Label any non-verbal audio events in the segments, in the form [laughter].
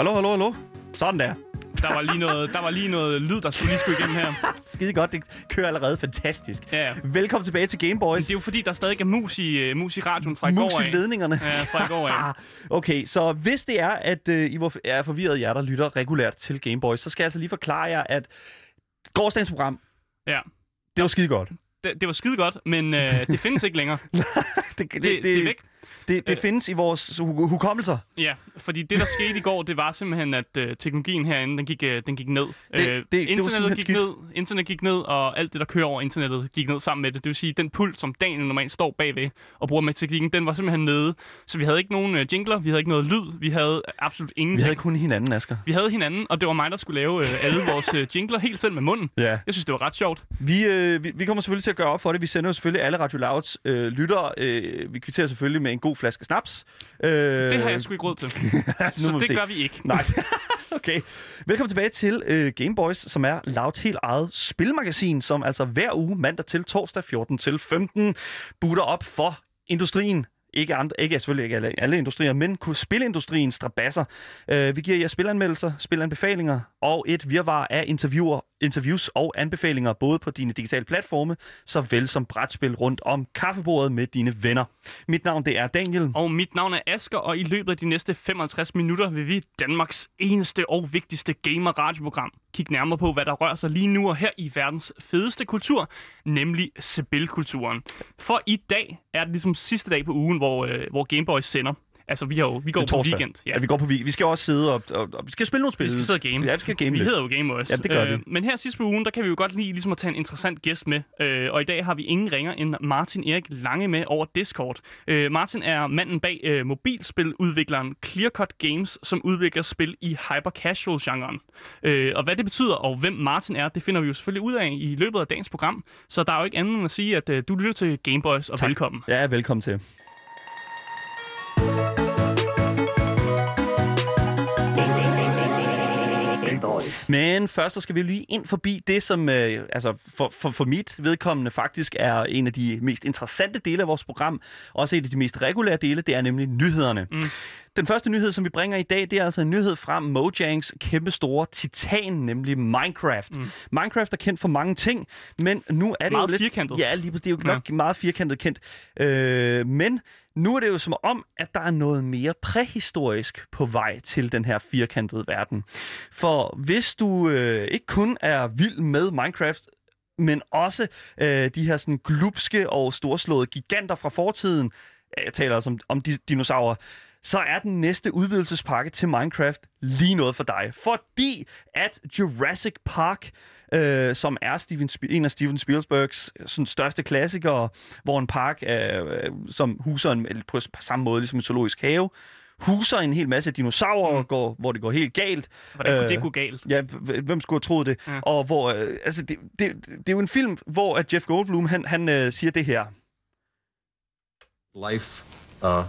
Hallo? Hallo, hallo? Sådan der. Der var lige noget, der var lige noget lyd, der skulle lige skulle igennem her. [laughs] Skide godt, det kører allerede fantastisk. Ja, ja. Velkommen tilbage til Game Men Boys. det er jo fordi, der stadig er mus i, uh, mus i radioen fra i Mus går i af. ledningerne. Ja, fra i går af. [laughs] Okay, så hvis det er, at øh, I var- er forvirret jer, der lytter regulært til Game Boys, så skal jeg altså lige forklare jer, at gårdsdagens program, Ja. det var skide godt. Det, det var skide godt, men uh, det findes ikke længere. [laughs] Det, det, Det, det er væk. Det, det Øh. findes i vores hu- hukommelser. Ja, fordi det, der skete i går, det var simpelthen, at uh, teknologien herinde, den gik, uh, den gik ned. det- det var internettet simpelthen gik skidt. ned, internet gik ned, og alt det, der kører over internettet, gik ned sammen med det. Det vil sige, den pult, som Daniel normalt står bagved og bruger med teknikken, den var simpelthen nede. Så vi havde ikke nogen uh, jingler, vi havde ikke noget lyd, vi havde absolut Vi ingenting. havde kun hinanden, Asger. Vi havde hinanden, og det var mig, der skulle lave uh, alle vores uh, jingler helt selv med munden. Ja. Jeg synes, det var ret sjovt. Vi, øh, vi, vi kommer selvfølgelig til at gøre op for det. Vi sender jo selvfølgelig alle Radio Louds øh, lyttere. Øh, vi kvitterer selvfølgelig med en god flaske snaps. Øh, Det har jeg sgu ikke råd til. [laughs] nu Så det se. gør vi ikke. Nej. [laughs] okay. Velkommen tilbage til øh, Game Boys, som er Louds helt eget spilmagasin, som altså hver uge mandag til torsdag 14 til 15 butter op for industrien. Ikke, andre, ikke selvfølgelig ikke alle, alle industrier, men kunne spilindustriens strabasser. Øh, vi giver jer spilanmeldelser, spilanbefalinger og et virvar af interviewer, interviews og anbefalinger, både på dine digitale platforme, såvel som brætspil rundt om kaffebordet med dine venner. Mit navn det er Daniel. Og mit navn er Asker, og i løbet af de næste 55 minutter vil vi Danmarks eneste og vigtigste gamer-radioprogram kigge nærmere på, hvad der rører sig lige nu og her i verdens fedeste kultur, nemlig spilkulturen. For i dag er det ligesom sidste dag på ugen, hvor, øh, hvor Gameboy sender. Altså, vi, har jo, vi går på weekend. Ja. vi går på weekend. Vi skal også sidde og, og, og vi skal spille nogle spil. Vi skal sidde og game. Ja, vi skal game Vi lidt. hedder jo Gameboys. Ja, det gør vi. Men her sidst på ugen, der kan vi jo godt lide ligesom at tage en interessant gæst med. Øh, og i dag har vi ingen ringer end Martin Erik Lange med over Discord. Øh, Martin er manden bag øh, mobilspiludvikleren Clearcut Games, som udvikler spil i hyper-casual-genren. Øh, og hvad det betyder, og hvem Martin er, det finder vi jo selvfølgelig ud af i løbet af dagens program. Så der er jo ikke andet end at sige, at øh, du lytter til Gameboys, og Tak. velkommen. Ja, velkommen til. Men først så skal vi lige ind forbi det, som øh, altså for, for, for mit vedkommende faktisk er en af de mest interessante dele af vores program. Også en af de mest regulære dele, det er nemlig nyhederne. Mm. Den første nyhed, som vi bringer i dag, det er altså en nyhed fra Mojangs kæmpe store titan, nemlig Minecraft. Mm. Minecraft er kendt for mange ting, men nu er det Meget jo lidt... firkantet. Ja, lige. Det er jo nok meget firkantet kendt. Øh, men nu er det jo som om, at der er noget mere præhistorisk på vej til den her firkantede verden. For hvis du øh, ikke kun er vild med Minecraft, men også øh, de her sådan glupske og storslåede giganter fra fortiden, jeg taler altså om, om de, dinosaurer, så er den næste udvidelsespakke til Minecraft lige noget for dig. Fordi at Jurassic Park, øh, som er Steven, Sp- en af Steven Spielbergs øh, sådan, største klassikere, hvor en park, øh, som huser en, på samme måde ligesom en zoologisk have, huser en hel masse dinosaurer, mm. går, hvor det går helt galt. Hvordan kunne Øh, det gå galt? Ja, hvem skulle have troet det? Ja. Og hvor, øh, altså, det, det, det er jo en film, hvor at Jeff Goldblum, han, han øh, siger det her. Life uh,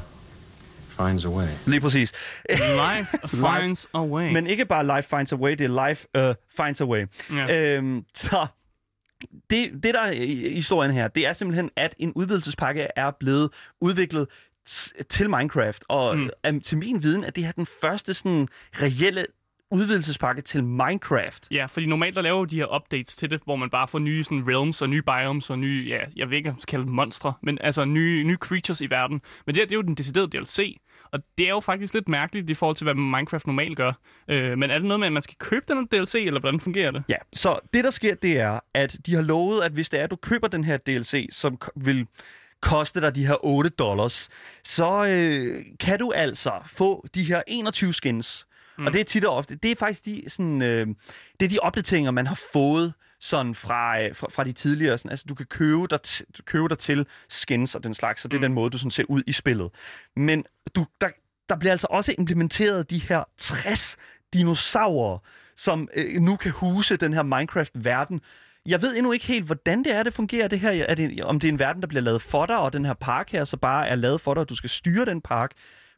finds a way. Lige præcis. [laughs] Life finds a way. Men ikke bare life finds a way, det er life uh, finds a way. Ja. Øhm, så det, det, der er i historien her, det er simpelthen, at en udvidelsespakke er blevet udviklet til Minecraft. Og mm. til min viden er det her den første sådan reelle udvidelsespakke til Minecraft. Ja, fordi normalt der laver de her updates til det, hvor man bare får nye sådan, realms og nye biomes og nye, ja, jeg ved ikke, om man skal kalde dem monstre, men altså nye, nye creatures i verden. Men det her, det er jo den deciderede DLC, og det er jo faktisk lidt mærkeligt i forhold til, hvad Minecraft normalt gør. Øh, men er det noget med, at man skal købe den her DLC, eller hvordan fungerer det? Ja, så det der sker, det er, at de har lovet, at hvis det er, at du køber den her DLC, som vil koste dig de her 8 dollars, så øh, kan du altså få de her 21 skins. Mm. Og det er tit og ofte, det er faktisk de, sådan, øh, det er de opdateringer, man har fået sådan fra, øh, fra, fra de tidligere. Sådan, altså, du kan købe dig, t- købe dig til skins og den slags, så det er den måde, du sådan ser ud i spillet. Men du, der, der bliver altså også implementeret de her 60 dinosaurer, som øh, nu kan huse den her Minecraft-verden. Jeg ved endnu ikke helt, hvordan det er, det fungerer, det her. Er det, om det er en verden, der bliver lavet for dig, og den her park her så bare er lavet for dig, og du skal styre den park.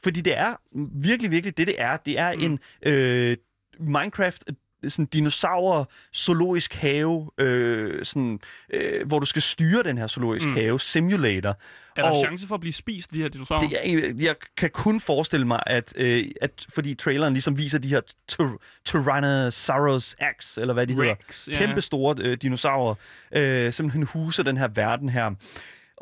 Fordi det er virkelig, virkelig det, det er. Det er mm. en øh, Minecraft sådan dinosaur zoologisk have, øh, sådan, øh, hvor du skal styre den her zoologisk Mm. have, simulator. Er der Og- chance for at blive spist, de her dinosaurer? Det er, jeg kan kun forestille mig, at, øh, at fordi traileren ligesom viser de her tyr- Tyrannosaurus Rex, eller hvad de hedder, Rex, ja. kæmpe store øh, dinosaurer, øh, simpelthen huser den her verden her.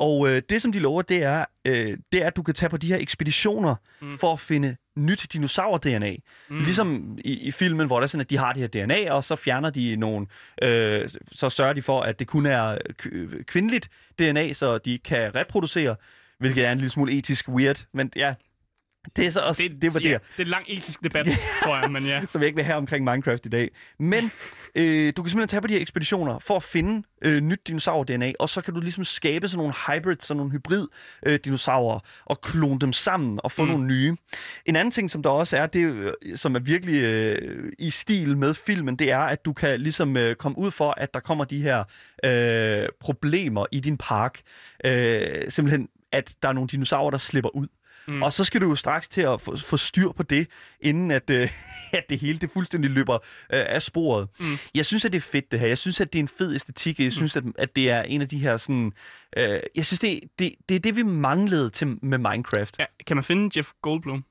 Og øh, det, som de lover, det er, øh, det er, at du kan tage på de her ekspeditioner Mm. for at finde nyt dinosaur-DNA. Mm. Ligesom i, i filmen, hvor der er sådan, at de har det her DNA, og så fjerner de nogle... Øh, så sørger de for, at det kun er kvindeligt DNA, så de kan reproducere, hvilket er en lille smule etisk weird. Men ja, det er så også... Det, det var ja, det, det er en lang etisk debat, tror jeg, men ja. [laughs] som jeg ikke vil have omkring Minecraft i dag. Men øh, du kan simpelthen tage på de her ekspeditioner for at finde øh, nyt dinosaur-DNA, og så kan du ligesom skabe sådan nogle hybrids, sådan nogle hybrid-dinosaurer, og klone dem sammen og få Mm. mm. nogle nye. En anden ting, som der også er, det, øh, som er virkelig øh, i stil med filmen, det er, at du kan ligesom øh, komme ud for, at der kommer de her øh, problemer i din park. Øh, simpelthen, at der er nogle dinosaurer, der slipper ud. Mm. Mm. Og så skal du jo straks til at få, få styr på det, inden at, øh, [laughs] at det hele det fuldstændig løber øh, af sporet. Mm. Jeg synes, at det er fedt det her. Jeg synes, at det er en fed æstetik. Jeg synes, at, at det er en af de her sådan... Øh, jeg synes, det, det, det er det, vi manglede til med Minecraft. ja. Kan man finde Jeff Goldblum?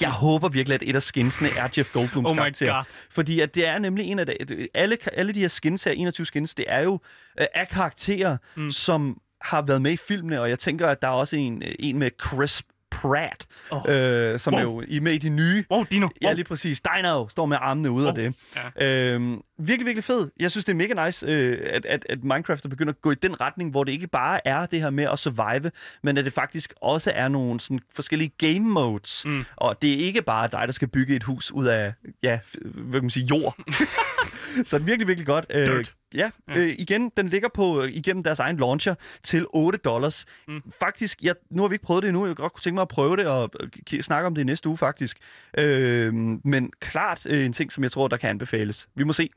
Jeg håber virkelig, at et af skinsene er Jeff Goldblums [laughs] Oh karakter. God. Fordi at det er nemlig en af de, alle, alle de her skins her, 21 skins, det er jo øh, af karakterer, Mm. mm. som har været med i filmene, og jeg tænker, at der er også en, øh, en med Chris Pratt, oh. øh, som Wow. er jo i med i de nye. Wow, Dino! Ja, lige præcis. Dino står med armene ude Wow. af det. Ja. Øhm, virkelig, virkelig fed. Jeg synes, det er mega nice, øh, at, at, at Minecraft er begyndt at gå i den retning, hvor det ikke bare er det her med at survive, men at det faktisk også er nogle sådan, forskellige game modes. Mm. Og det er ikke bare dig, der skal bygge et hus ud af, ja, hvad kan man sige, jord. [laughs] Så det er virkelig, virkelig godt. Øh, Dirt. Ja, Ja. øh, igen, den ligger på øh, igennem deres egen launcher til 8 dollars. Mm. Faktisk, jeg, nu har vi ikke prøvet det endnu. Jeg godt kunne tænke mig at prøve det og øh, k- snakke om det i næste uge, faktisk. Øh, men klart øh, en ting, som jeg tror, der kan anbefales. Vi må se.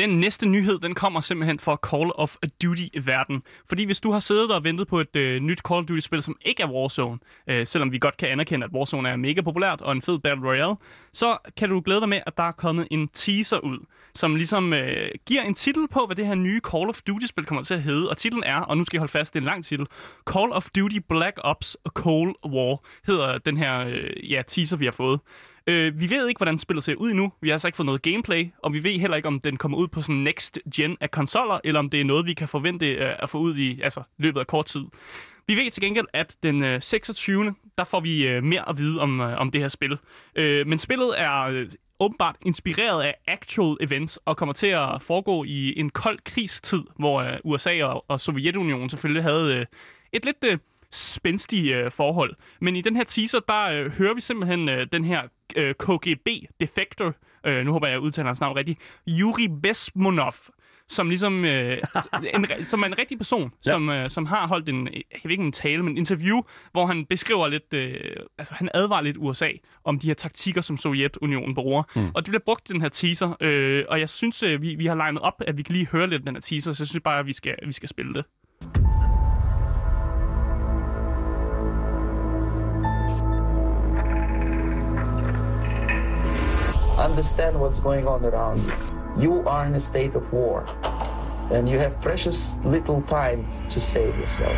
Den næste nyhed, den kommer simpelthen fra Call of Duty-verden. Fordi hvis du har siddet og ventet på et øh, nyt Call of Duty-spil, som ikke er Warzone, øh, selvom vi godt kan anerkende, at Warzone er mega populært og en fed Battle Royale, så kan du glæde dig med, at der er kommet en teaser ud, som ligesom øh, giver en titel på, hvad det her nye Call of Duty-spil kommer til at hedde. Og titlen er, og nu skal jeg holde fast, det er en lang titel, Call of Duty Black Ops Cold War, hedder den her øh, ja, teaser, vi har fået. Øh, vi ved ikke, hvordan spillet ser ud endnu. Vi har altså ikke fået noget gameplay, og vi ved heller ikke, om den kommer ud på sådan next gen af konsoller, eller om det er noget, vi kan forvente øh, at få ud i altså, løbet af kort tid. Vi ved til gengæld, at den øh, 26. der får vi øh, mere at vide om, øh, om det her spil. Øh, men spillet er øh, åbenbart inspireret af actual events og kommer til at foregå i en kold krigstid, hvor øh, USA og, og Sovjetunionen selvfølgelig havde øh, et lidt øh, spændstige øh, forhold. Men i den her teaser, der øh, hører vi simpelthen øh, den her øh, KGB-defector, øh, nu håber jeg, jeg udtaler hans navn rigtigt, Yuri Besmonov, som ligesom øh, en, [laughs] som er en rigtig person, ja. Som, øh, som har holdt en, jeg ved ikke en tale, men en interview, hvor han beskriver lidt, øh, altså han advarer lidt USA om de her taktikker, som Sovjetunionen bruger. Mm. Og det bliver brugt i den her teaser, øh, og jeg synes, øh, vi, vi har legnet op, at vi kan lige høre lidt af den her teaser, så jeg synes bare, at vi skal, vi skal spille det. Understand what's going on around you. You are in a state of war, and you have precious little time to save yourself.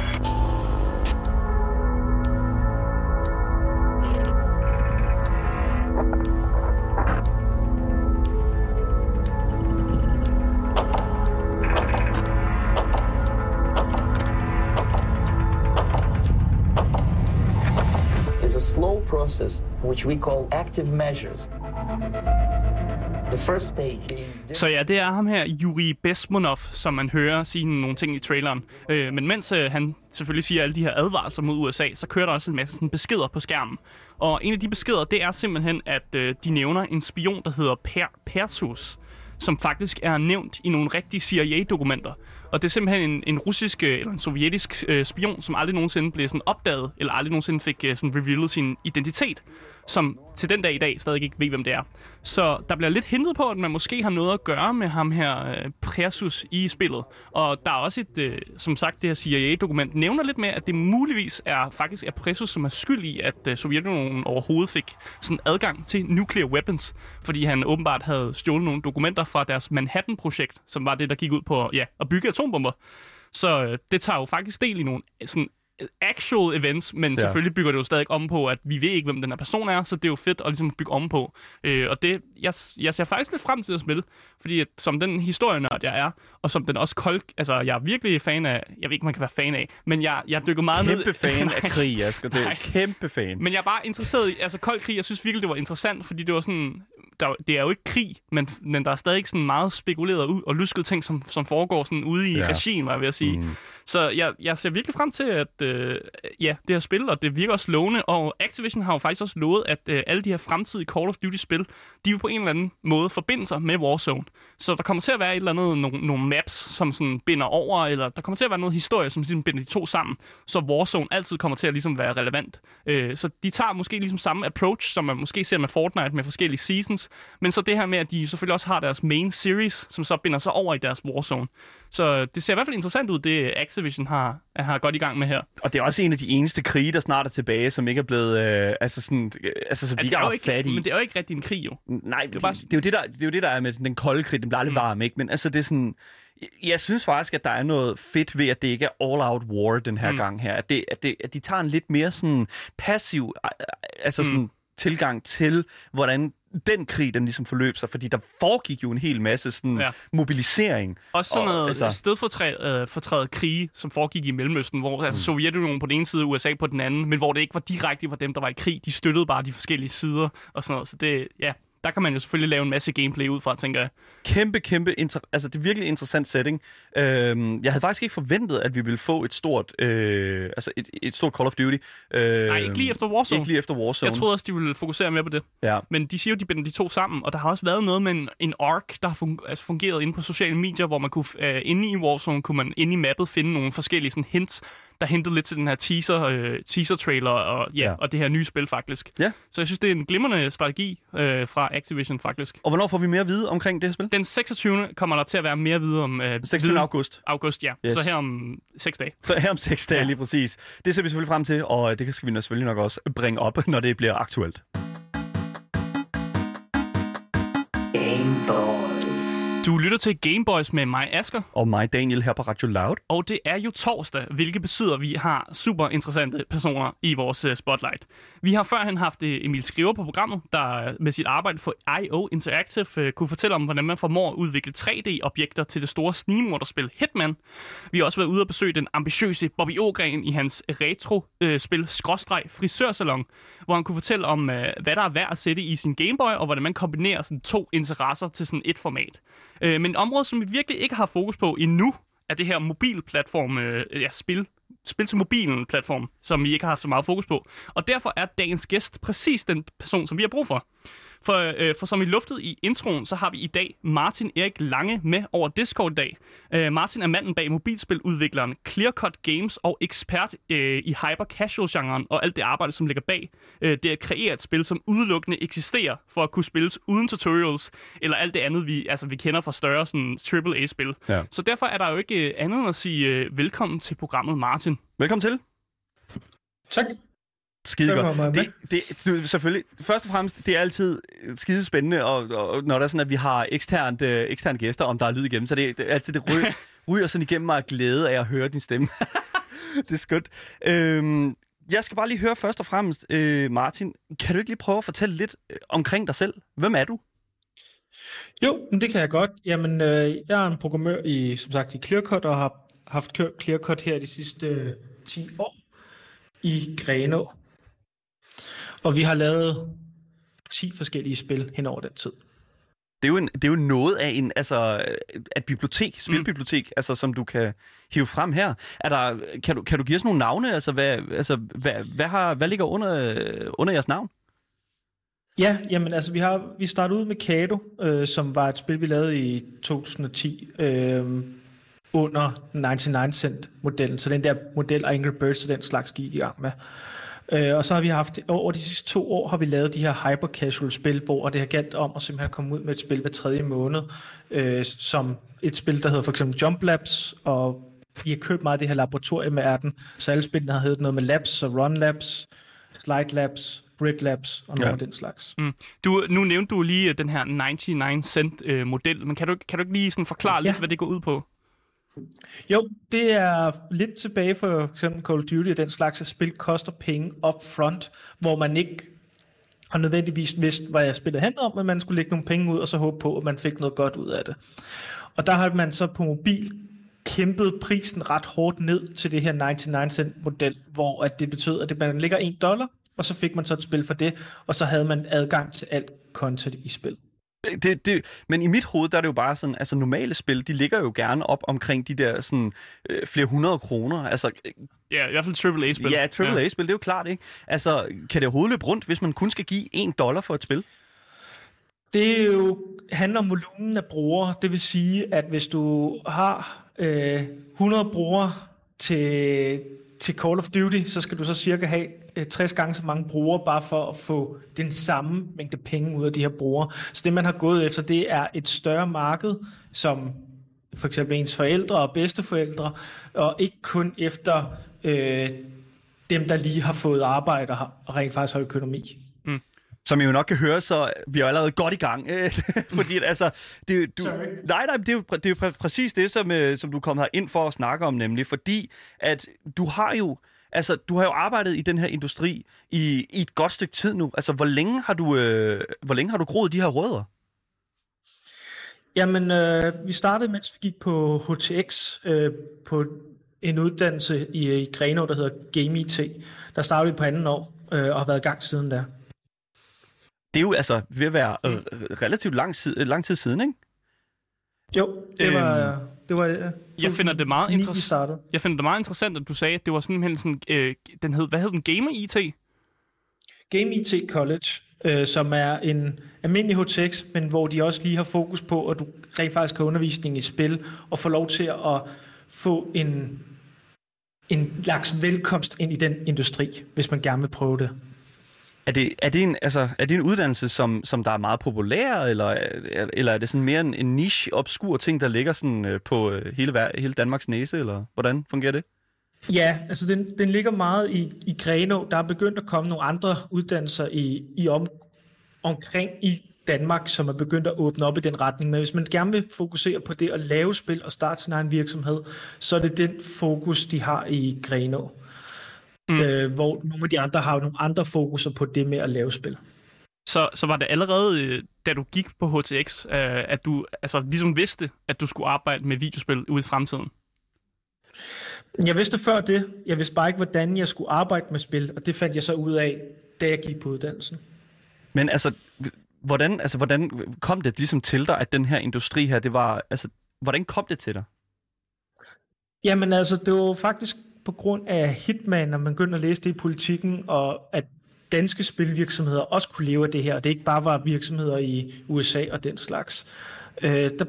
Is a slow process which we call active measures. The first stage Så ja, det er ham her, Yuri Besmonov, som man hører sige nogle ting i traileren. Øh, men mens øh, han selvfølgelig siger alle de her advarsler mod USA, så kører der også en masse sådan, beskeder på skærmen. Og en af de beskeder, det er simpelthen, at øh, de nævner en spion, der hedder per Persus, som faktisk er nævnt i nogle rigtige CIA-dokumenter. Og det er simpelthen en, en russisk øh, eller en sovjetisk øh, spion, som aldrig nogensinde blev sådan opdaget, eller aldrig nogensinde fik øh, sådan revealet sin identitet som til den dag i dag stadig ikke ved, hvem det er. Så der bliver lidt hintet på, at man måske har noget at gøre med ham her, øh, Presus, i spillet. Og der er også et, øh, som sagt, det her CIA-dokument nævner lidt med, at det muligvis er faktisk er Presus, som er skyld i, at øh, Sovjetunionen overhovedet fik sådan adgang til nuclear weapons, fordi han åbenbart havde stjålet nogle dokumenter fra deres Manhattan-projekt, som var det, der gik ud på ja, at bygge atombomber. Så øh, det tager jo faktisk del i nogle sådan actual events, men ja. selvfølgelig bygger det jo stadig om på, at vi ved ikke, hvem den her person er, så det er jo fedt at ligesom bygge om på. Øh, og det, jeg, jeg ser faktisk lidt frem til at spille, fordi at, som den historienørd, jeg er, og som den også kold, altså jeg er virkelig fan af, jeg ved ikke, man kan være fan af, men jeg, jeg dykker meget kæmpe ned... fan af [laughs] krig, Asger. Det er Nej. kæmpe fan. Men jeg er bare interesseret i, altså kold krig, jeg synes virkelig, det var interessant, fordi det var sådan, der, det er jo ikke krig, men, men der er stadig sådan meget spekuleret ud og lusket ting, som, som foregår sådan ude i ja. regien, var jeg ved at sige. Mm. Så jeg, jeg ser virkelig frem til, at øh, ja, det her spil, og det virker også lovende, og Activision har jo faktisk også lovet, at øh, alle de her fremtidige Call of Duty-spil, de vil på en eller anden måde forbinde sig med Warzone. Så der kommer til at være et eller andet, nogle, nogle maps, som sådan binder over, eller der kommer til at være noget historie, som ligesom binder de to sammen, så Warzone altid kommer til at ligesom være relevant. Øh, så de tager måske ligesom samme approach, som man måske ser med Fortnite med forskellige seasons, men så det her med, at de selvfølgelig også har deres main series, som så binder sig over i deres Warzone. Så det ser i hvert fald interessant ud, det Activision har, har godt i gang med her. Og det er også en af de eneste krige, der snart er tilbage, som ikke er blevet... Øh, altså sådan... Øh, altså, som de det ikke er har ikke, fat i. men det er jo ikke rigtig en krig, jo. Nej, det, bare- det, det, er jo det, der, det er jo det, der er med den kolde krig. Den bliver aldrig mm. varm, ikke? Men altså, det er sådan... Jeg synes faktisk, at der er noget fedt ved, at det ikke er all-out war den her mm. Mm. gang her. At, det, at, det, at de tager en lidt mere sådan passiv øh, altså sådan, Mm. tilgang til, hvordan den krig, den ligesom forløb sig. Fordi der foregik jo en hel masse sådan Ja. mobilisering. Også sådan Og, noget altså- altså... stedfortrædet øh, krige, som foregik i Mellemøsten, hvor Mm. altså, Sovjetunionen på den ene side og USA på den anden, men hvor det ikke var direkte var dem, der var i krig. De støttede bare de forskellige sider og sådan noget. Så det, ja, der kan man jo selvfølgelig lave en masse gameplay ud fra, tænker jeg. kæmpe, kæmpe, inter- altså det er virkelig interessant setting. Øhm, jeg havde faktisk ikke forventet, at vi ville få et stort, øh, altså et, et stort Call of Duty. Øh, Nej, ikke lige efter Warzone. Ikke lige efter Warzone. Jeg troede også, de ville fokusere mere på det. Ja. Men de siger jo, de binder de to sammen, og der har også været noget med en, en arc, der har fun- altså fungeret inde på sociale medier, hvor man kunne, øh, inde i Warzone, kunne man inde i mappet finde nogle forskellige sådan, hints, der hentede lidt til den her teaser, øh, teaser-trailer og, ja, Ja. og det her nye spil faktisk. Ja. Så jeg synes, det er en glimrende strategi øh, fra Activision faktisk. Og hvornår får vi mere at vide omkring det her spil? Den 26. kommer der til at være mere videre om... Øh, 26. viden- august. August, ja. Yes. Så her om seks dage. Så her om seks dage Ja. lige præcis. Det ser vi selvfølgelig frem til, og det skal vi selvfølgelig nok også bringe op, [laughs] når det bliver aktuelt. Du lytter til Gameboys med mig, Asker. Og mig, Daniel, her på Radio Loud. Og det er jo torsdag, hvilket betyder, at vi har super interessante personer i vores uh, spotlight. Vi har førhen haft uh, Emil Skriver på programmet, der uh, med sit arbejde for IO Interactive uh, kunne fortælle om, hvordan man formår at udvikle 3D-objekter til det store snigmorderspil Hitman. Vi har også været ude og besøge den ambitiøse Bobby Ågren i hans retro-spil Skråstreg Frisørsalon, hvor han kunne fortælle om, hvad der er værd at sætte i sin Gameboy, og hvordan man kombinerer sådan to interesser til sådan et format. Øh, men et område, som vi virkelig ikke har fokus på endnu, er det her mobilplatform, øh, ja, spil, spil til mobilen platform, som vi ikke har haft så meget fokus på. Og derfor er dagens gæst præcis den person, som vi har brug for. For, øh, for som I luftede i introen, så har vi i dag Martin Erik Lange med over Discord i dag. Øh, Martin er manden bag mobilspiludvikleren Clearcut Games og ekspert øh, i hyper-casual-genren og alt det arbejde, som ligger bag øh, det at kreere et spil, som udelukkende eksisterer for at kunne spilles uden tutorials, eller alt det andet, vi, altså, vi kender fra større sådan, AAA-spil. Ja. Så derfor er der jo ikke øh, andet end at sige øh, velkommen til programmet, Martin. Velkommen til. Tak. Skide godt. Det, det, du, selvfølgelig, først og fremmest, det er altid skide spændende, og, og når der er sådan, at vi har eksternt, øh, eksterne gæster, om der er lyd igennem, så det, det er altid det ryger, [laughs] ryger sådan igennem mig af glæde af at høre din stemme. [laughs] det er skønt. Øhm, jeg skal bare lige høre først og fremmest, øh, Martin, kan du ikke lige prøve at fortælle lidt øh, omkring dig selv? Hvem er du? Jo, men det kan jeg godt. Jamen, øh, jeg er en programmør i, som sagt, i Clearcut, og har haft kørt Clearcut her de sidste øh, 10 år i Grenå. Og vi har lavet 10 forskellige spil hen over den tid. Det er jo, en, det er jo noget af en, altså, et bibliotek, spilbibliotek, mm. altså, som du kan hive frem her. Er der, kan, du, kan du give os nogle navne? Altså, hvad, altså, hvad, hvad, har, hvad ligger under, under jeres navn? Ja, jamen altså vi har vi startede ud med Kado, øh, som var et spil vi lavede i 2010. Øh, under 99 cent modellen, så den der model Angry Birds og den slags gik i gang med. Øh, og så har vi haft, over de sidste to år har vi lavet de her hyper casual spil, hvor det har galt om at simpelthen komme ud med et spil hver tredje måned, øh, som et spil, der hedder for eksempel Jump Labs, og vi har købt meget af det her laboratorium med den, så alle spillene har heddet noget med Labs, så Run Labs, Slide Labs, Grid Labs og noget Ja. af den slags. Mm. Du, nu nævnte du lige den her 99 cent øh, model, men kan du, kan du ikke lige sådan forklare Ja. lidt, hvad det går ud på? Jo, det er lidt tilbage for eksempel Call of Duty at den slags, at spil koster penge up front, hvor man ikke har nødvendigvis vidst, hvad jeg spillede handlede om, men man skulle lægge nogle penge ud, og så håbe på, at man fik noget godt ud af det. Og der har man så på mobil kæmpet prisen ret hårdt ned til det her 99 cent model, hvor at det betød, at det, man ligger 1 dollar, og så fik man så et spil for det, og så havde man adgang til alt content i spillet. Det, det, men i mit hoved, der er det jo bare sådan, altså normale spil, de ligger jo gerne op omkring de der sådan øh, flere hundrede kroner. Altså, øh, Ja, i hvert fald AAA-spil. ja, AAA-spil, det er jo klart, ikke? Altså, kan det overhovedet løbe rundt, hvis man kun skal give en dollar for et spil? Det er jo, handler om volumen af brugere. Det vil sige, at hvis du har øh, 100 brugere til, til Call of Duty, så skal du så cirka have øh, 60 gange så mange brugere, bare for at få den samme mængde penge ud af de her brugere. Så det, man har gået efter, det er et større marked, som for eksempel ens forældre og bedsteforældre, og ikke kun efter øh, dem, der lige har fået arbejde og rent faktisk har økonomi. Som I jo nok kan høre, så vi er jo allerede godt i gang. [laughs] øh, Fordi altså, det, du, Sorry. nej, nej, det er jo, det er jo præ- præcis det, som, øh, som du kom her ind for at snakke om, nemlig. Fordi at du har jo Altså, du har jo arbejdet i den her industri i, i et godt stykke tid nu. Altså, hvor længe har du, øh, hvor længe har du groet de her rødder? Jamen, øh, vi startede, mens vi gik på HTX, øh, på en uddannelse i, i Grenaa, der hedder Game IT. Der startede vi på anden år, øh, og har været i gang siden da. Det er jo altså ved at være øh, relativt lang, tid, lang tid siden, ikke? Jo, det Øhm, var... Det var øh, Jeg finder det meget 2009, vi interessant. Jeg finder det meget interessant, at du sagde, at det var simpelthen sådan, øh, den hed, hvad hed den, Gamer IT? Game IT College, øh, som er en almindelig HTX, men hvor de også lige har fokus på, at du rent faktisk har undervisning i spil, og får lov til at få en, en slags velkomst ind i den industri, hvis man gerne vil prøve det. Er det, er det, en, altså, er det en uddannelse, som, som der er meget populær, eller, eller er det sådan mere en, en niche, obskur ting, der ligger sådan, øh, på øh, hele, hele Danmarks næse, eller hvordan fungerer det? Ja, altså den, den ligger meget i, i Grenå. Der er begyndt at komme nogle andre uddannelser i, i om, omkring i Danmark, som er begyndt at åbne op i den retning. Men hvis man gerne vil fokusere på det at lave spil og starte sin egen virksomhed, så er det den fokus, de har i Grenå. Mm. Øh, hvor nogle af de andre har jo nogle andre fokuser på det med at lave spil. Så, så var det allerede, øh, da du gik på HTX, øh, at du altså, ligesom vidste, at du skulle arbejde med videospil ude i fremtiden? Jeg vidste før det. Jeg vidste bare ikke, hvordan jeg skulle arbejde med spil, og det fandt jeg så ud af, da jeg gik på uddannelsen. Men altså, hvordan, altså, hvordan kom det ligesom til dig, at den her industri her, det var, altså, hvordan kom det til dig? Jamen altså, det var faktisk på grund af Hitman, når man begyndte at læse det i politikken, og at danske spilvirksomheder også kunne leve af det her, og det ikke bare var virksomheder i USA og den slags. Øh, der,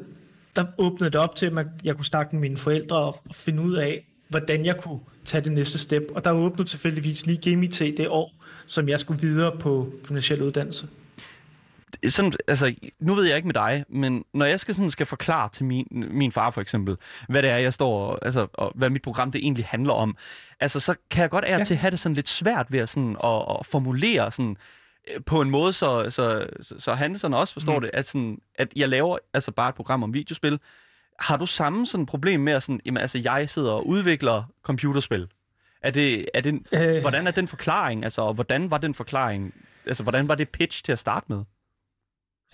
der åbnede det op til, at man, jeg kunne snakke med mine forældre og, og finde ud af, hvordan jeg kunne tage det næste step. Og der åbnede tilfældigvis lige Game IT det år, som jeg skulle videre på gymnasiel uddannelse sådan, altså, nu ved jeg ikke med dig, men når jeg skal, sådan, skal forklare til min, min far for eksempel, hvad det er, jeg står, og- altså, og hvad mit program det egentlig handler om, altså, så kan jeg godt af Ja. til have det sådan lidt svært ved at, sådan, at, at formulere sådan, øh, på en måde, så, så, så, så han sådan også forstår mm. det, at, sådan, at jeg laver altså bare et program om videospil. Har du samme sådan problem med, at sådan, jamen, altså, jeg sidder og udvikler computerspil? Er det, er det, Øh. Hvordan er den forklaring? Altså, og hvordan var den forklaring? Altså, hvordan var det pitch til at starte med?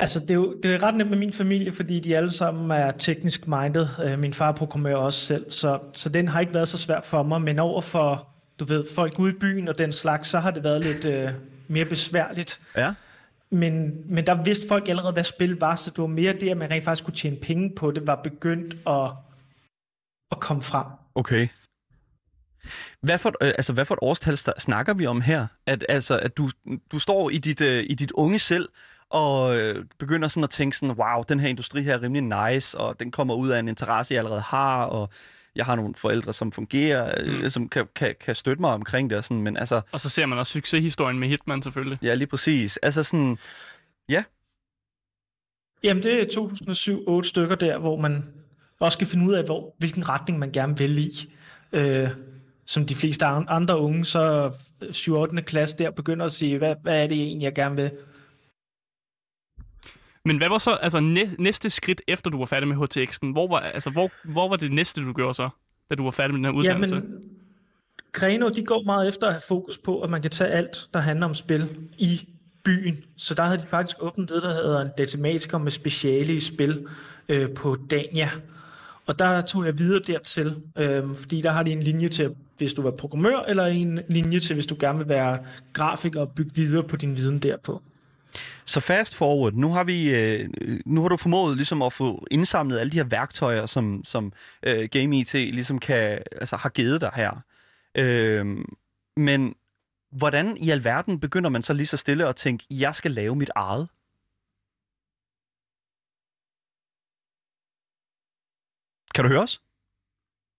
Altså, det er jo det er ret nemt med min familie, fordi de alle sammen er teknisk minded. Øh, Min far programmerer også selv, så, så den har ikke været så svært for mig. Men over for, du ved, folk ude i byen og den slags, så har det været lidt øh, mere besværligt. Ja. Men, men der vidste folk allerede, hvad spil var, så det var mere det, at man rent faktisk kunne tjene penge på det, var begyndt at, at komme frem. Okay. Hvad for, øh, altså, hvad for et årstal sta- snakker vi om her? At, altså, at du, du står i dit, øh, i dit unge selv og øh, begynder sådan at tænke sådan, wow, den her industri her er rimelig nice, og den kommer ud af en interesse, jeg allerede har, og jeg har nogle forældre, som fungerer, øh, Mm. som kan, kan, kan støtte mig omkring det, og sådan, men altså, Og så ser man også succeshistorien med Hitman selvfølgelig. ja, lige præcis. Altså sådan, Jamen, det er 2007-8 stykker der, hvor man også skal finde ud af, hvor, hvilken retning man gerne vil i. Øh, som de fleste an- andre unge, så 7. 8. klasse der begynder at sige, hvad, hvad er det egentlig, jeg gerne vil? Men hvad var så altså, næ- næste skridt, efter du var færdig med HTX'en? Hvor var, altså, hvor, hvor var det næste, du gjorde så, da du var færdig med den her uddannelse? Jamen, Greno, de går meget efter at have fokus på, at man kan tage alt, der handler om spil i byen. Så der havde de faktisk åbnet det, der hedder en datamatiker med speciale i spil øh, på Dania. Og der tog jeg videre dertil, øh, fordi der har de en linje til, hvis du være programmør, eller en linje til, hvis du gerne vil være grafiker og bygge videre på din viden derpå. Så fast forward, nu har vi, øh, nu har du formået ligesom at få indsamlet alle de her værktøjer, som, som øh, Game IT ligesom kan, altså har givet dig her. Øh, men hvordan i alverden begynder man så lige så stille at tænke, jeg skal lave mit eget? Kan du høre os?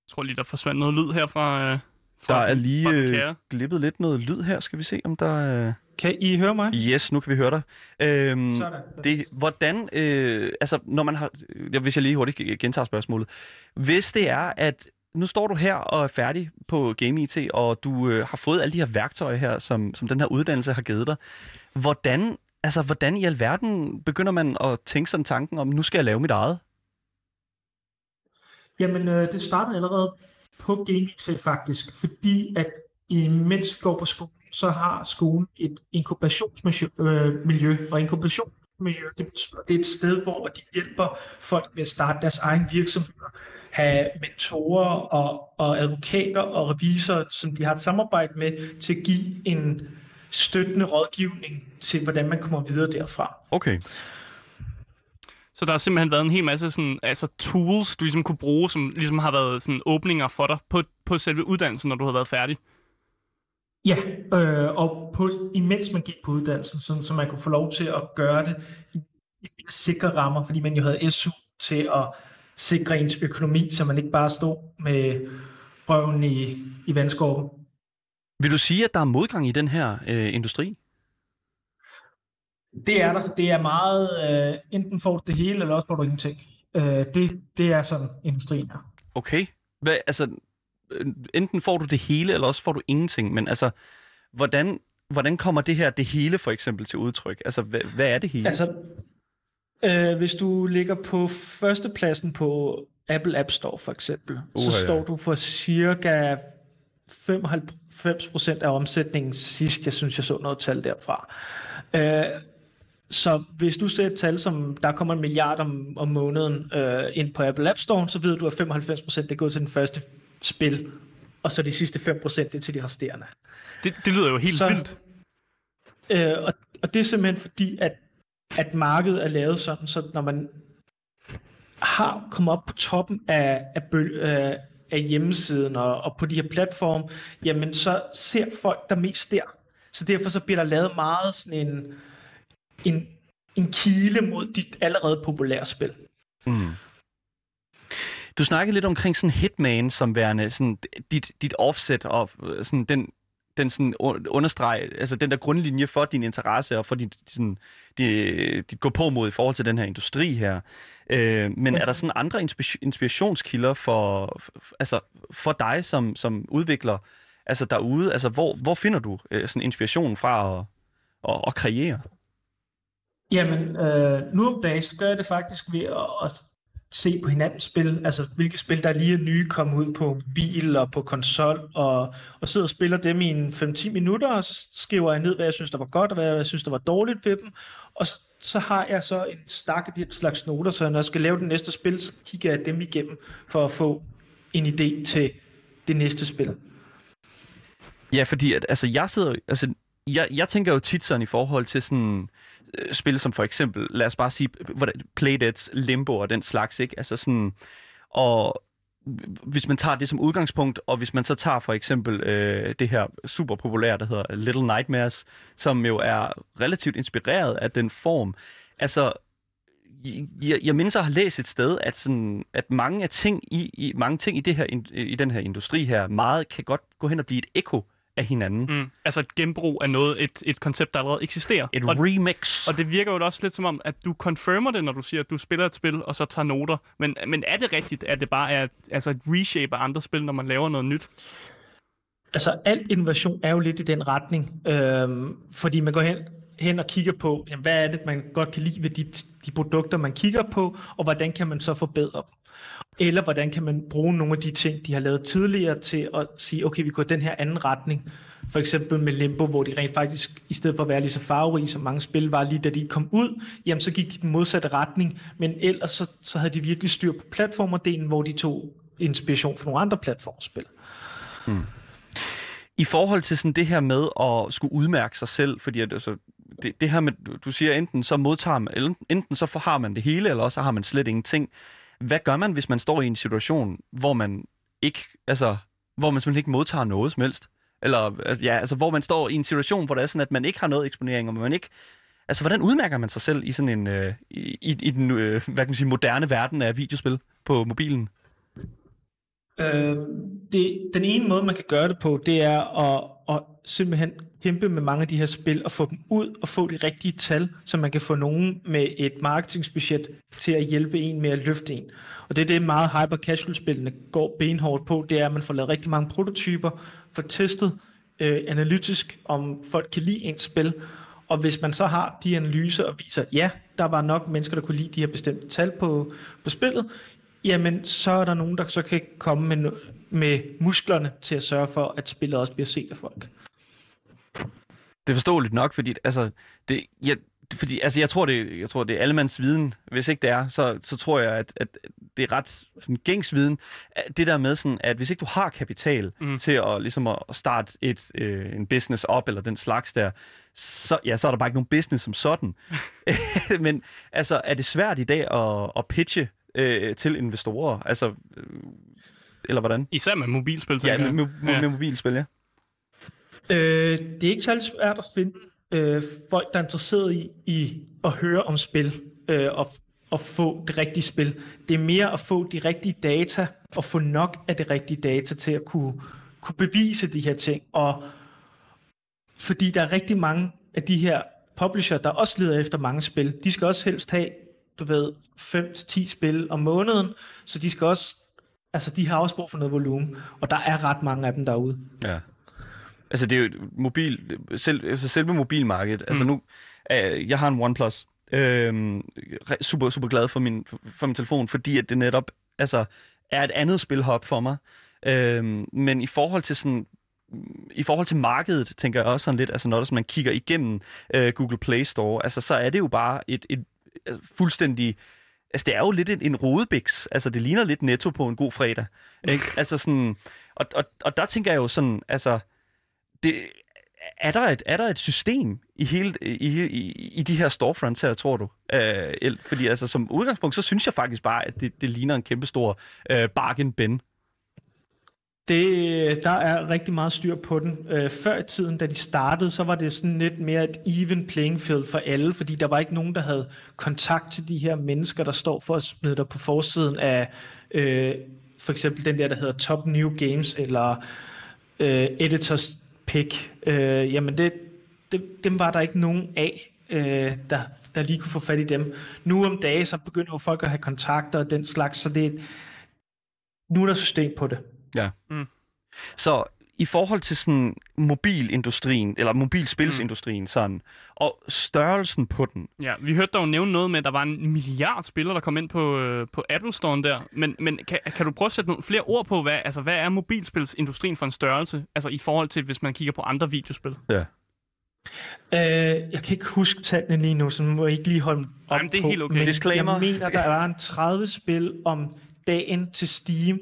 Jeg tror lige, der forsvandt noget lyd her fra, øh, fra Der er lige øh, glippet lidt noget lyd her. Skal vi se, om der... Øh... Kan I høre mig? Yes, nu kan vi høre dig. Øhm, Sådan. det, hvordan, øh, altså når man har, ja, hvis jeg lige hurtigt gentager spørgsmålet. Hvis det er, at nu står du her og er færdig på Game IT, og du øh, har fået alle de her værktøjer her, som, som den her uddannelse har givet dig. Hvordan, altså, hvordan i alverden begynder man at tænke sådan tanken om, nu skal jeg lave mit eget? Jamen, øh, det startede allerede på GameIT faktisk, fordi at imens vi går på skolen, så har skolen et inkubationsmiljø, øh, og inkubationsmiljø, det, betyder- det er et sted, hvor de hjælper folk med at starte deres egen virksomheder, have mentorer og, og advokater og revisorer, som de har et samarbejde med, til at give en støttende rådgivning til, hvordan man kommer videre derfra. Okay. Så der har simpelthen været en hel masse sådan, altså tools, du ligesom kunne bruge, som ligesom har været sådan åbninger for dig på, på selve uddannelsen, når du har været færdig. Ja, øh, og på, imens man gik på uddannelsen, sådan, så man kunne få lov til at gøre det i, sikre rammer, fordi man jo havde SU til at sikre ens økonomi, så man ikke bare stod med røven i, i vandskorben. Vil du sige, at der er modgang i den her øh, industri? Det er der. Det er meget, øh, enten får du det hele, eller også får du ingenting. Øh, det, det er sådan, industrien er. Okay. Hvad, altså, enten får du det hele, eller også får du ingenting. Men altså, hvordan, hvordan kommer det her, det hele for eksempel, til udtryk? Altså, hvad, hvad er det hele? Altså, øh, hvis du ligger på førstepladsen på Apple App Store for eksempel, uh, så ja. står du for cirka 95% af omsætningen sidst. Jeg synes, jeg så noget tal derfra. Øh, så hvis du ser et tal, som der kommer en milliard om, om måneden øh, ind på Apple App Store, så ved du, at 95% det går til den første spil, og så de sidste 5% det er til de resterende. Det, det lyder jo helt Så- vildt. Øh, og, og det er simpelthen fordi, at, at markedet er lavet sådan, så når man har kommet op på toppen af, af, bøl, øh, af hjemmesiden og, og på de her platforme, jamen så ser folk der mest der. Så derfor så bliver der lavet meget sådan en, en, en kile mod dit allerede populære spil. Mm. Du snakkede lidt omkring sådan Hitman som værende sådan dit, dit offset og øh, sådan den, den sådan understreg, altså den der grundlinje for din interesse og for dit, sådan, dit, dit gå på mod i forhold til den her industri her. Øh, men er der sådan andre inspirationskilder for, for, altså for dig som, som udvikler altså derude? Altså hvor, hvor finder du øh, sådan inspiration fra at, at, at kreere? Jamen, øh, nu om dagen, så gør jeg det faktisk ved at, at se på hinandens spil, altså hvilke spil, der lige er nye kommet ud på bil og på konsol, og, og sidder og spiller dem i en 5-10 minutter, og så skriver jeg ned, hvad jeg synes, der var godt, og hvad jeg synes, der var dårligt ved dem, og så, så har jeg så en stak af de slags noter, så når jeg skal lave det næste spil, så kigger jeg dem igennem, for at få en idé til det næste spil. Ja, fordi at, altså, jeg sidder, altså, jeg, jeg tænker jo tit sådan i forhold til sådan Øh, spil som for eksempel, lad os bare sige, Playdeads, Limbo og den slags, ikke? Altså sådan, og hvis man tager det som udgangspunkt, og hvis man så tager for eksempel øh, det her super populære, der hedder Little Nightmares, som jo er relativt inspireret af den form. Altså, jeg, jeg mindes at have læst et sted, at, sådan, at mange af ting i, i mange ting i det her i den her industri her meget kan godt gå hen og blive et ekko af hinanden. Mm. Altså et genbrug af noget, et, et koncept, der allerede eksisterer. Et og, remix. Og det virker jo også lidt som om, at du confirmer det, når du siger, at du spiller et spil, og så tager noter. Men, men er det rigtigt, at det bare er altså et reshape af andre spil, når man laver noget nyt? Altså, alt innovation er jo lidt i den retning. Øhm, fordi man går hen, hen og kigger på, jamen, hvad er det, man godt kan lide ved de, de produkter, man kigger på, og hvordan kan man så forbedre dem. Eller hvordan kan man bruge nogle af de ting, de har lavet tidligere til at sige, okay, vi går den her anden retning. For eksempel med Limbo, hvor de rent faktisk, i stedet for at være lige så farverige, som mange spil var lige da de kom ud, jamen så gik de den modsatte retning, men ellers så, så havde de virkelig styr på platformerdelen, hvor de tog inspiration fra nogle andre platformspil. Hmm. I forhold til sådan det her med at skulle udmærke sig selv, fordi at, altså, det, det her med, du siger enten så modtager man, enten så har man det hele, eller også har man slet ingenting. Hvad gør man, hvis man står i en situation, hvor man ikke, altså, hvor man simpelthen ikke modtager noget som helst? Eller, altså, ja, altså, hvor man står i en situation, hvor det er sådan, at man ikke har noget eksponering, og man ikke Altså, hvordan udmærker man sig selv i sådan en, øh, i, i den, øh, hvad kan man sige, moderne verden af videospil på mobilen? Øh, det, den ene måde, man kan gøre det på, det er at, at simpelthen kæmpe med mange af de her spil og få dem ud og få de rigtige tal, så man kan få nogen med et marketingbudget til at hjælpe en med at løfte en. Og det er det meget hyper casual spillene går benhårdt på, det er, at man får lavet rigtig mange prototyper, får testet øh, analytisk, om folk kan lide ens spil, og hvis man så har de analyser og viser, ja, der var nok mennesker, der kunne lide de her bestemte tal på, på spillet, jamen så er der nogen, der så kan komme med, med musklerne til at sørge for, at spillet også bliver set af folk. Det er forståeligt nok, fordi altså, det, jeg, fordi, altså, jeg tror, det, jeg tror, det er allemands viden. Hvis ikke det er, så, så tror jeg, at, at det er ret sådan, gængs viden. Det der med, sådan, at hvis ikke du har kapital mm. til at, ligesom at starte et, øh, en business op, eller den slags der, så, ja, så er der bare ikke nogen business som sådan. [laughs] [laughs] Men altså, er det svært i dag at, at pitche øh, til investorer? Altså, øh, eller hvordan? Især med mobilspil, Ja, med, med, med, med mobilspil, ja. Øh, det er ikke særlig svært at finde øh, folk, der er interesseret i, i at høre om spil øh, og, og få det rigtige spil. Det er mere at få de rigtige data og få nok af det rigtige data til at kunne, kunne bevise de her ting. Og fordi der er rigtig mange af de her publisher, der også leder efter mange spil, de skal også helst have, du ved, 5-10 spil om måneden, så de skal også, altså de har også brug for noget volumen, og der er ret mange af dem derude. Ja. Altså det er jo mobil, selv, altså selve mobilmarkedet. Altså mm. nu, øh, jeg har en OnePlus. Øh, super, super glad for min, for min telefon, fordi at det netop altså, er et andet spilhop for mig. Øh, men i forhold til sådan i forhold til markedet, tænker jeg også sådan lidt, altså når man kigger igennem øh, Google Play Store, altså så er det jo bare et, et, et altså, fuldstændig Altså, det er jo lidt en, en rodebiks. Altså, det ligner lidt netto på en god fredag. Ikke? Altså, sådan... Og, og, og der tænker jeg jo sådan, altså det, er, der et, er der et system i, hele, i, i, i de her storefronts her, tror du? Øh, fordi altså, som udgangspunkt, så synes jeg faktisk bare, at det, det ligner en kæmpestor øh, bargain bin. Det, der er rigtig meget styr på den. Øh, før i tiden, da de startede, så var det sådan lidt mere et even playing field for alle, fordi der var ikke nogen, der havde kontakt til de her mennesker, der står for at smide dig på forsiden af øh, for eksempel den der, der hedder Top New Games, eller øh, Editors pick, øh, jamen det, det, dem var der ikke nogen af, øh, der, der lige kunne få fat i dem. Nu om dagen, så begynder jo folk at have kontakter og den slags, så det, nu er der system på det. Ja. Mm. Så i forhold til sådan mobilindustrien, eller mobilspilsindustrien mm. sådan, og størrelsen på den. Ja, vi hørte dog nævne noget med, at der var en milliard spillere, der kom ind på, øh, på Apple Store der. Men, men kan, kan du prøve at sætte nogle flere ord på, hvad, altså, hvad er mobilspilsindustrien for en størrelse? Altså i forhold til, hvis man kigger på andre videospil? Ja. Uh, jeg kan ikke huske tallene lige nu, så må jeg ikke lige holde op Jamen, det er helt okay. Men Disclaimer. Jeg mener, der er en 30 spil om dagen til Steam,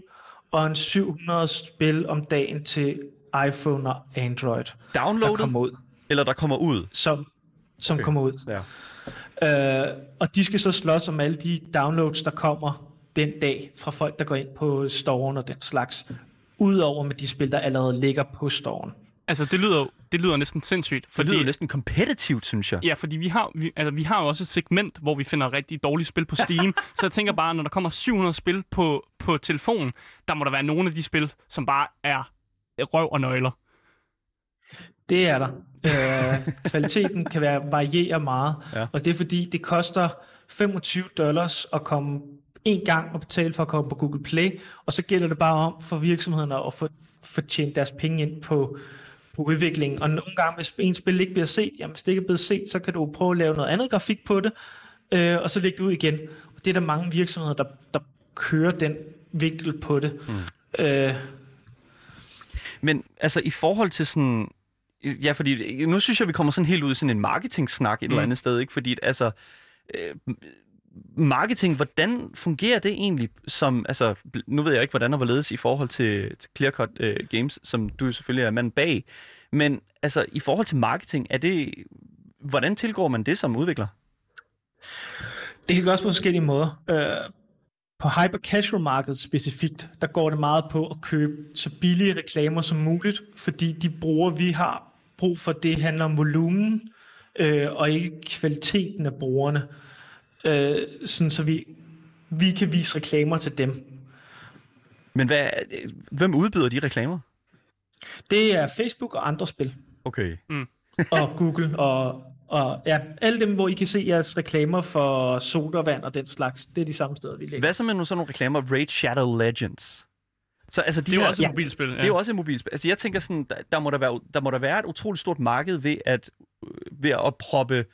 og en 700 spil om dagen til iPhone og Android. Downloadet? Der kommer ud. Eller der kommer ud? Som, som okay. kommer ud. Ja. Uh, og de skal så slås om alle de downloads, der kommer den dag fra folk, der går ind på storen og den slags. Udover med de spil, der allerede ligger på storen. Altså, det lyder, det lyder næsten sindssygt. For det lyder næsten kompetitivt, synes jeg. Ja, fordi vi har, vi, altså, vi har jo også et segment, hvor vi finder rigtig dårlige spil på Steam. [laughs] så jeg tænker bare, når der kommer 700 spil på, på telefon, der må der være nogle af de spil, som bare er røv og nøgler. Det er der. Øh, kvaliteten kan være variere meget, Ja. og det er fordi, det koster 25 dollars at komme en gang og betale for at komme på Google Play, og så gælder det bare om for virksomhederne at få, få tjent deres penge ind på, på udviklingen. Og nogle gange, hvis en spil ikke bliver set, jamen hvis det ikke er blevet set, så kan du prøve at lave noget andet grafik på det, øh, og så lægge det ud igen. Og det er der mange virksomheder, der, der kører den vinkel på det. Mm. Øh, Men altså i forhold til sådan... Ja, fordi nu synes jeg, vi kommer sådan helt ud i sådan en marketing-snak et mm. eller andet sted, ikke? Fordi altså... Øh, marketing, hvordan fungerer det egentlig som, altså, nu ved jeg ikke, hvordan og hvorledes i forhold til, til Clearcut øh, Games, som du selvfølgelig er mand bag, men altså, i forhold til marketing, er det, hvordan tilgår man det som udvikler? Det kan gøres på forskellige måder. Øh, på hyper casual markedet specifikt, der går det meget på at købe så billige reklamer som muligt, fordi de brugere, vi har brug for, det handler om volumen, øh, og ikke kvaliteten af brugerne. Øh, sådan så vi, vi kan vise reklamer til dem. Men hvad, hvem udbyder de reklamer? Det er Facebook og andre spil, Okay. [laughs] og Google, og, og ja, alle dem, hvor I kan se jeres reklamer for sodavand og den slags, det er de samme steder, vi ligger. Hvad så med nogle sådan nogle reklamer? Raid Shadow Legends. Så altså, de Det er jo her, også et ja. mobilspil. Ja. Det er jo også et mobilspil. Altså, jeg tænker sådan, der, der, må der, være, der må der være et utroligt stort marked ved at, øh, ved at proppe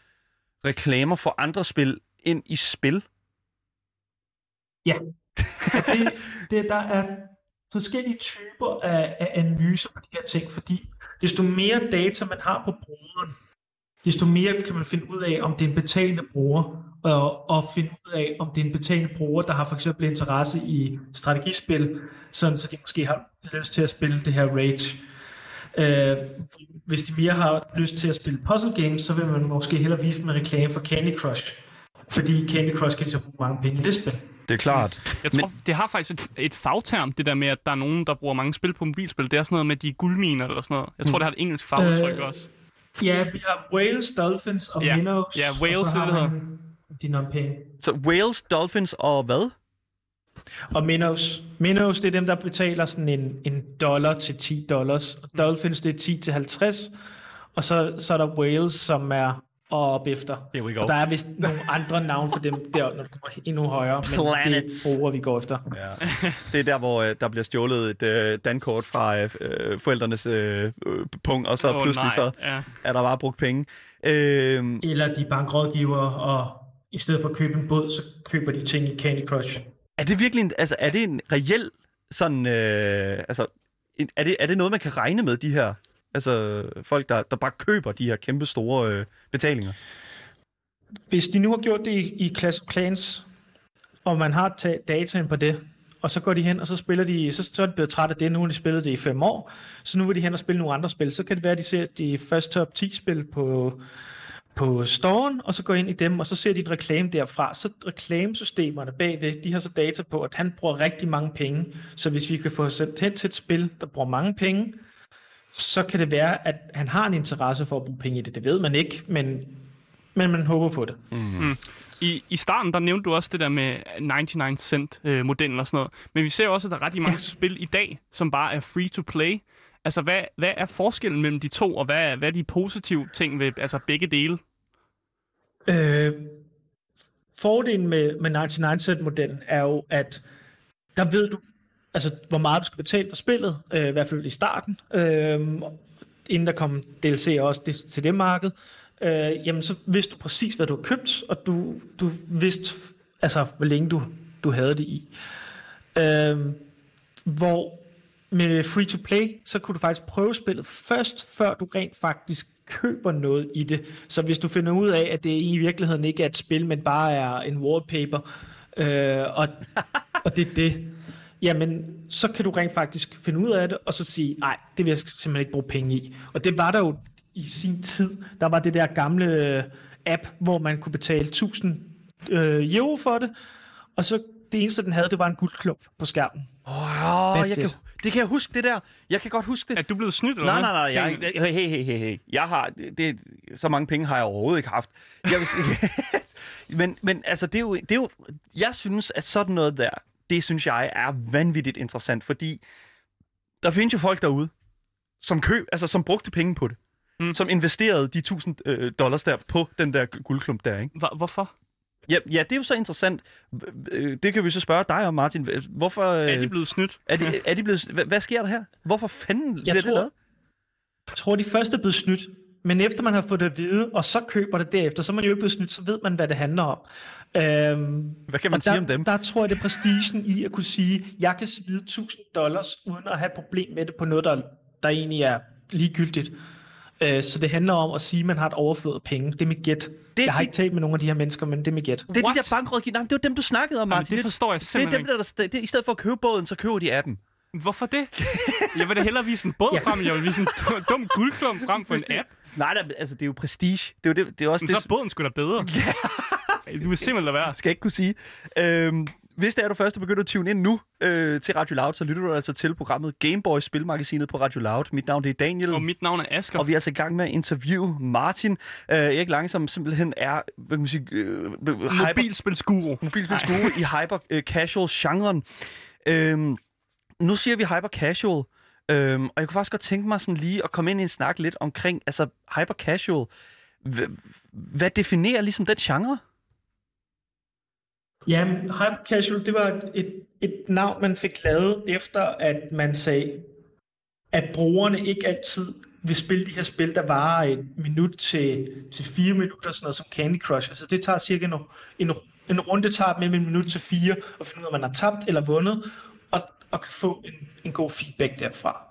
reklamer for andre spil ind i spil. Ja, det, det, der er forskellige typer af, af analyser på de her ting, fordi desto mere data man har på brugeren, desto mere kan man finde ud af, om det er en betalende bruger, og, og finde ud af, om det er en betalende bruger, der har for eksempel interesse i strategispil, sådan så de måske har lyst til at spille det her Rage. Øh, hvis de mere har lyst til at spille puzzle games, så vil man måske hellere vise dem en reklame for Candy Crush, fordi Candy Crush kan så bruge mange penge i det spil. Det er klart. Jeg tror, det har faktisk et, et fagterm, det der med, at der er nogen, der bruger mange spil på mobilspil. Det er sådan noget med de guldminer eller sådan noget. Jeg tror, det har et engelsk fagudtryk Øh, også. Ja, vi har Wales, Dolphins og Ja. Minnows. Ja, Wales, og så har det, man de non-paying. Så Whales, Dolphins og hvad? Og Minnows. Minnows, det er dem, der betaler sådan en, en dollar til 10 dollars. Og Dolphins, det er 10 til 50. Og så, så er der Wales, som er op efter. Here we go. Og der er vist nogle andre navne for dem der, når du kommer endnu højere. Men Planets. det er bruger, vi går efter. Ja. [laughs] Det er der, hvor øh, der bliver stjålet et øh, dankort fra øh, øh, forældrenes øh, øh, punkt, og så Åh, pludselig nej. så Ja. er der bare brugt penge. Øh, Eller de er bankrådgiver, og i stedet for at købe en båd, så køber de ting i Candy Crush. er det virkelig en, altså, er det en reel sådan, øh, altså, en, er, det, er det noget, man kan regne med, de her altså, folk, der, der bare køber de her kæmpe store øh, betalinger? Hvis de nu har gjort det i, i Clash of Clans, og man har taget dataen på det, og så går de hen, og så spiller de, så, så er de blevet træt af det, nu har de spillet det i fem år, så nu vil de hen og spille nogle andre spil. Så kan det være, at de ser de første top 10 spil på, på storen, og så går ind i dem, og så ser de en reklame derfra. Så reklamesystemerne bagved, de har så data på, at han bruger rigtig mange penge. Så hvis vi kan få sendt hen til et spil, der bruger mange penge, så kan det være, at han har en interesse for at bruge penge i det. Det ved man ikke, men, men man håber på det. I, I starten, der nævnte du også det der med 99 cent øh, og sådan noget. Men vi ser jo også, at der er ret mange [laughs] Ja. spil i dag, som bare er free to play. Altså, hvad, hvad er forskellen mellem de to, og hvad er, hvad er de positive ting ved altså, begge dele? Øh, fordelen med, med 99 cent modellen er jo, at der ved du, altså hvor meget du skal betale for spillet, øh, i hvert fald i starten, øh, inden der kom DLC også det, til det marked, øh, jamen så vidste du præcis, hvad du har købt, og du, du vidste, altså hvor længe du, du havde det i. Øh, hvor med free to play, så kunne du faktisk prøve spillet først, før du rent faktisk køber noget i det. Så hvis du finder ud af, at det i virkeligheden ikke er et spil, men bare er en wallpaper, øh, og, og det er det, jamen så kan du rent faktisk finde ud af det, og så sige, nej, det vil jeg simpelthen ikke bruge penge i. Og det var der jo i sin tid. Der var det der gamle øh, app, hvor man kunne betale 1000 øh, euro for det, og så det eneste, den havde, det var en guldklump på skærmen. Åh, That's jeg kan, det kan jeg huske, det der. Jeg kan godt huske det. Er du blevet snydt, eller Nej, nej, nej. Jeg, hey, hey, hey, hey. Jeg har, det, så mange penge har jeg overhovedet ikke haft. Jeg vil [laughs] men, men altså, det er, jo, det er jo... Jeg synes, at sådan noget der, det synes jeg er vanvittigt interessant, fordi der findes jo folk derude, som køb, altså som brugte penge på det. Mm. Som investerede de 1000 øh, dollars der på den der guldklump der, ikke? Hvor- Hvorfor? Ja, ja, det er jo så interessant. Øh, Det kan vi så spørge dig om, Martin. Hvorfor... Øh, Er de blevet snydt? er de, er de blevet, hvad, hvad sker der her? Hvorfor fanden bliver det tror- lavet? Jeg tror, de første er blevet snydt. Men efter man har fået det at vide, og så køber det derefter, så er man jo ikke blevet snydt, så ved man, hvad det handler om. Øhm, Hvad kan man sige der, om dem? Der tror jeg, det er prestigen i at kunne sige, jeg kan smide 1000 dollars, uden at have et problem med det på noget, der, der egentlig er ligegyldigt. Øh, så det handler om at sige, at man har et overflod af penge. Det er mit gæt. Det- jeg har det- ikke talt med nogle af de her mennesker, men det er mit gæt. Det er What? de der bankrådgiver. Nej, men det var dem, du snakkede om, Jamen, Martin. det forstår jeg det er simpelthen dem, der, der, det, I stedet for at købe båden, så køber de appen. Hvorfor det? Jeg vil da hellere vise en båd Ja. frem, jeg vil vise en dum- dum guldklump frem for en app. Nej, der, altså, det er jo prestige. Det er jo det, det er også Men det, så er båden sgu da bedre. [laughs] Du vil simpelthen lade være. skal jeg ikke kunne sige. Øhm, hvis det er, du først er begyndt at tune ind nu øh, til Radio Loud, så lytter du altså til programmet Gameboy Spilmagasinet på Radio Loud. Mit navn det er Daniel. Og mit navn er Asger. Og vi er altså i gang med at interviewe Martin. Øh, Erik Lange, som simpelthen er hvad kan man sige, øh, Mobilspilsguru. mobilspilsguru i hyper øh. Øhm, nu siger vi hyper casual, øhm, og jeg kunne faktisk godt tænke mig sådan lige at komme ind i en snak lidt omkring altså hyper casual. H- hvad definerer ligesom den genre? Ja, Hyper Casual, det var et, et navn, man fik lavet efter, at man sagde, at brugerne ikke altid vil spille de her spil, der varer et minut til, til fire minutter, sådan noget som Candy Crush. Altså det tager cirka en, en, en runde tager mellem en minut til fire, og finde ud af, om man har tabt eller vundet, og, kan få en, en god feedback derfra.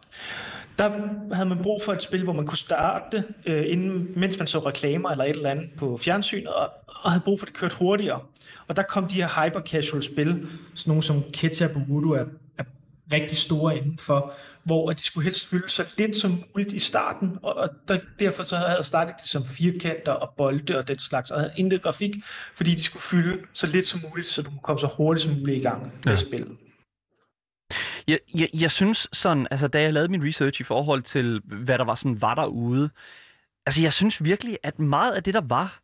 Der havde man brug for et spil, hvor man kunne starte øh, inden, mens man så reklamer eller et eller andet på fjernsynet, og, og havde brug for, det kørte hurtigere. Og der kom de her hyper-casual spil, sådan nogle som Ketchup og Voodoo er, er rigtig store indenfor, hvor at de skulle helst fylde så lidt som muligt i starten, og, og der, derfor så havde jeg startet det som firkanter og bolde og den slags, og havde intet grafik, fordi de skulle fylde så lidt som muligt, så du kunne komme så hurtigt som muligt i gang med ja. spillet. Jeg, jeg, jeg synes sådan, altså da jeg lavede min research i forhold til, hvad der var sådan var derude, altså jeg synes virkelig, at meget af det, der var,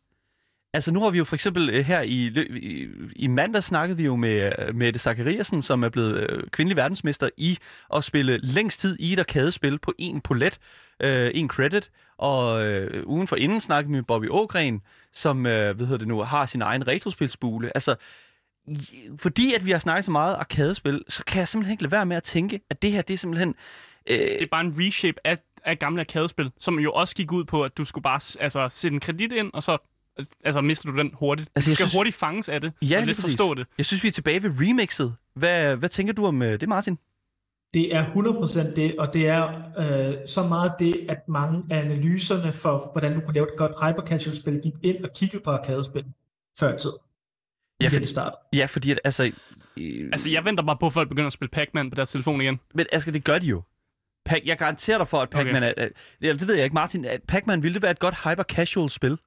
altså nu har vi jo for eksempel øh, her i, i, i mandag snakkede vi jo med øh, Mette Zachariasen, som er blevet øh, kvindelig verdensmester i at spille længst tid i et arkadespil på en polet, øh, en credit, og øh, ugen for inden snakkede vi med Bobby Ågren, som, øh, hvad hedder det nu, har sin egen retrospilsbule. Altså, fordi at vi har snakket så meget arkadespil, så kan jeg simpelthen ikke lade være med at tænke, at det her, det er simpelthen... Øh, Det er bare en reshape af, af gamle arkadespil, som jo også gik ud på, at du skulle bare altså, sætte en kredit ind, og så altså, mister du den hurtigt. Altså, du skal synes- hurtigt fanges af det, Ja, og lidt præcis. forstå det. jeg synes, vi er tilbage ved remixet. Hvad, hvad tænker du om øh, det, Martin? Det er 100% det, og det er øh, så meget det, at mange af analyserne for, hvordan du kunne lave et godt hypercasual-spil, gik ind og kiggede på arkadespil før tid. Ja, for, det startede. ja fordi at, altså... Øh, Altså, jeg venter bare på, at folk begynder at spille Pac-Man på deres telefon igen. Men altså, det gør de jo. Pac- jeg garanterer dig for, at Pac-Man okay. er... ja, Det ved jeg ikke, Martin. at Pac-Man ville det være et godt hyper-casual spil?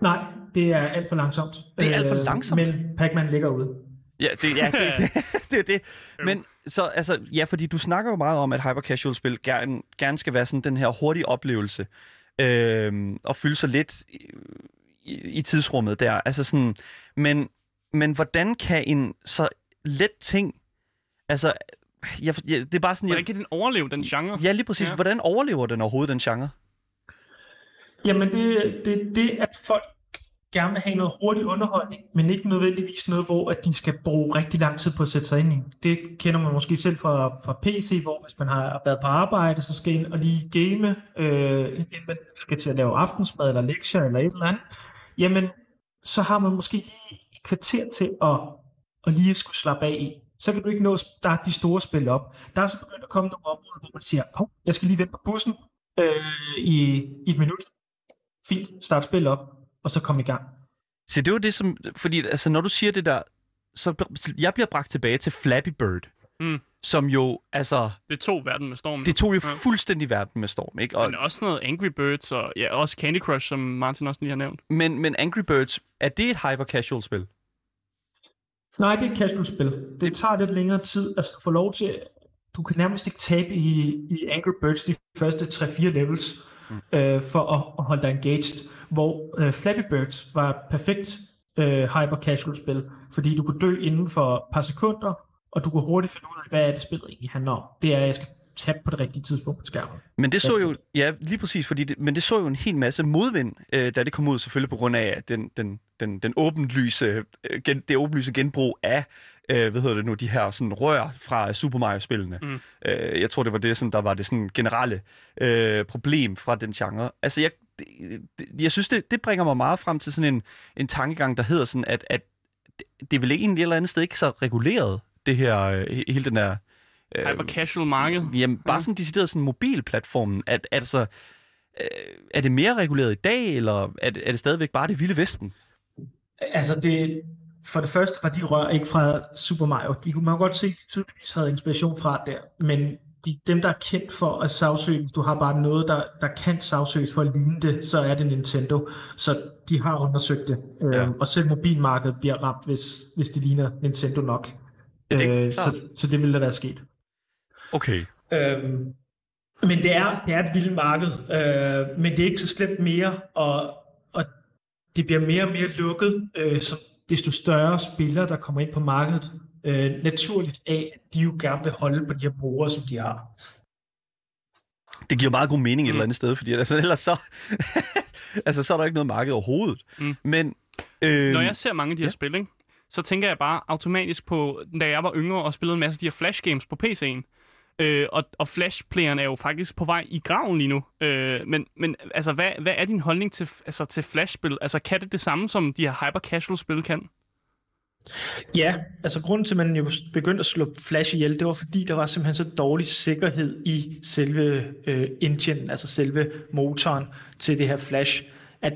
Nej, det er alt for langsomt. Det er alt for Øh, langsomt? Men Pac-Man ligger ude. Ja, det, ja, det, [laughs] [laughs] det er det. Men så, altså, ja, fordi du snakker jo meget om, at hyper-casual-spil gerne, gerne skal være sådan den her hurtige oplevelse, øhm, og fylde sig lidt i, i, i tidsrummet der. Altså sådan, men, men hvordan kan en så let ting, altså, jeg, jeg, det er bare sådan, Hvordan jeg, kan den overleve, den genre? ja, lige præcis, Ja. hvordan overlever den overhovedet, den genre? Jamen, det det, det, at folk gerne vil have noget hurtig underholdning, men ikke nødvendigvis noget, hvor at de skal bruge rigtig lang tid på at sætte sig ind i. Det kender man måske selv fra, fra PC, hvor hvis man har været på arbejde, så skal ind og lige game, øh, inden man skal til at lave aftensmad eller lektier eller et eller andet. Jamen, så har man måske lige et kvarter til at, at lige skulle slappe af i. Så kan du ikke nå at starte de store spil op. Der er så begyndt at komme nogle områder, hvor man siger, hov, jeg skal lige vente på bussen øh, i, i et minut. Fint, start spil op, og så kom i gang. Så det var det, som... Fordi altså, når du siger det der, så jeg bliver bragt tilbage til Flappy Bird, Mm. Som jo, altså, Det tog verden med stormen. det tog jo Ja. fuldstændig verden med storm, ikke? Og, Men også noget Angry Birds, og ja, også Candy Crush, som Martin også lige har nævnt. men, men Angry Birds, er det et hyper-casual spil? Nej, det er et casual-spil. Det tager lidt længere tid. Altså, få lov til... Du kan nærmest ikke tabe i, i Angry Birds de første 3-4 levels, mm. øh, for at, at holde dig engaged. Hvor øh, Flappy Birds var et perfekt øh, hyper-casual-spil, fordi du kunne dø inden for et par sekunder, og du kunne hurtigt finde ud af, hvad er det spillet egentlig handler om. Det er, at jeg skal tabe på det rigtige tidspunkt på skærmen. Men det så jo, ja, lige præcis, fordi det, men det så jo en hel masse modvind, øh, da det kom ud, selvfølgelig på grund af den, den, den, den åbenlyse, øh, gen, det åbenlyse genbrug af, øh, hvad hedder det nu, de her sådan rør fra Super Mario-spillene. Mm. Øh, jeg tror, det var det, sådan, der var det sådan generelle øh, problem fra den genre. Altså, jeg, det, jeg synes, det, det bringer mig meget frem til sådan en, en tankegang, der hedder sådan, at, at det, det er vel egentlig et eller andet sted ikke så reguleret, det her, øh, he- hele den her øh, Hyper casual marked. Jamen, bare sådan decideret sådan mobilplatformen. At, altså, øh, er det mere reguleret i dag, eller er det, er det stadigvæk bare det vilde vesten? Altså, det, for det første var de rør ikke fra Super Mario. De kunne man godt se, at de tydeligvis havde inspiration fra der, men de, dem, der er kendt for at sagsøge, hvis du har bare noget, der, der kan sagsøges for at ligne det, så er det Nintendo. Så de har undersøgt det. Ja. Ja. Og selv mobilmarkedet bliver ramt, hvis, hvis det ligner Nintendo nok. Det er Øh, så, så det ville da være sket. Okay. Øhm, men det er, det er et vildt marked, øh, men det er ikke så slemt mere, og, og det bliver mere og mere lukket, øh, som desto større spillere, der kommer ind på markedet, øh, naturligt af, at de jo gerne vil holde på de her brugere, som de har. Det giver meget god mening et eller andet sted, fordi [laughs] altså, ellers så, [laughs] altså, så er der ikke noget marked overhovedet. Mm. Men, øh, Når jeg ser mange af de her ja. spil, ikke, så tænker jeg bare automatisk på, da jeg var yngre og spillede en masse af de her Flash games på PC'en. Øh, og, og Flash-playeren er jo faktisk på vej i graven lige nu. Øh, men men altså, hvad, hvad er din holdning til, altså, til Flash-spil? Altså, kan det det samme, som de her hyper-casual-spil kan? Ja, altså grunden til, at man jo begyndte at slå Flash ihjel, det var fordi, der var simpelthen så dårlig sikkerhed i selve øh, engine, altså selve motoren til det her Flash, at,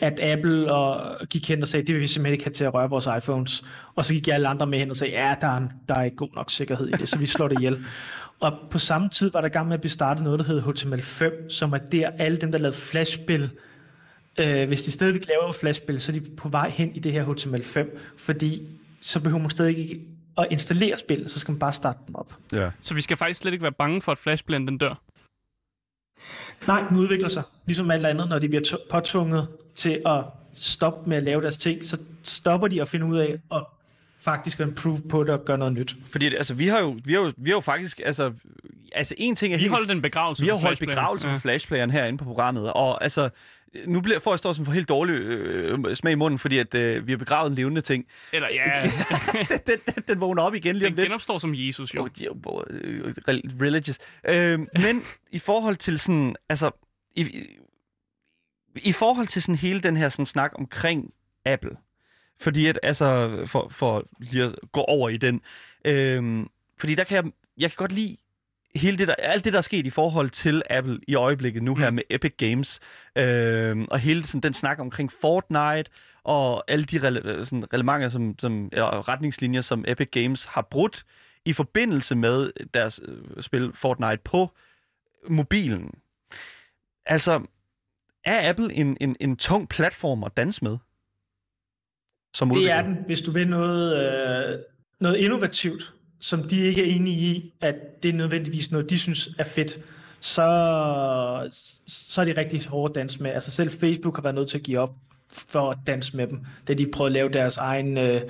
at Apple og gik hen og sagde, det vil vi simpelthen ikke have til at røre vores iPhones. Og så gik alle andre med hen og sagde, ja, der er, en, der er ikke god nok sikkerhed i det, så vi slår det ihjel. [laughs] Og på samme tid var der gang med at blive startet noget, der hedder HTML5, som er der alle dem, der lavede Flash-spil, øh, hvis de stadigvæk laver flashspil, så er de på vej hen i det her HTML5, fordi så behøver man stadig ikke at installere spil, så skal man bare starte dem op. ja. Så vi skal faktisk slet ikke være bange for, at Flash-spilleren den dør. Nej, den udvikler sig. Ligesom alt andet, når de bliver t- påtvunget til at stoppe med at lave deres ting, så stopper de at finde ud af at faktisk improve på det og gøre noget nyt. Fordi altså, vi har jo, vi har jo, vi har jo faktisk, altså, altså en ting er Vi helt... holdt en begravelse Vi har for holdt begravelse for Flashplayeren herinde på programmet, og altså, nu bliver, får jeg stå som for helt dårlig øh, smag i munden, fordi at, øh, vi har begravet en levende ting. Eller ja, [laughs] den, den, den, den vågner op igen lige om den lidt. genopstår som Jesus jo. Rel- religious. Øh, men i forhold til sådan, altså, i, i- forhold til sådan hele den her sådan snak omkring Apple, fordi at, altså, for, for lige at gå over i den, øh, fordi der kan jeg, jeg kan godt lide hele det der, alt det, der er sket i forhold til Apple i øjeblikket nu her Mm. med Epic Games, øh, og hele sådan, den snak omkring Fortnite, og alle de rele- sådan, relevanter, som, som, eller retningslinjer, som Epic Games har brudt i forbindelse med deres øh, spil Fortnite på mobilen. Altså, er Apple en, en, en tung platform at danse med? Som Det udvikler? er den, hvis du vil noget, øh, noget innovativt, som de ikke er enige i, at det er nødvendigvis noget, de synes er fedt, så, så er de rigtig hårde at danse med. Altså selv Facebook har været nødt til at give op for at danse med dem, da de prøvede at lave deres egen øh,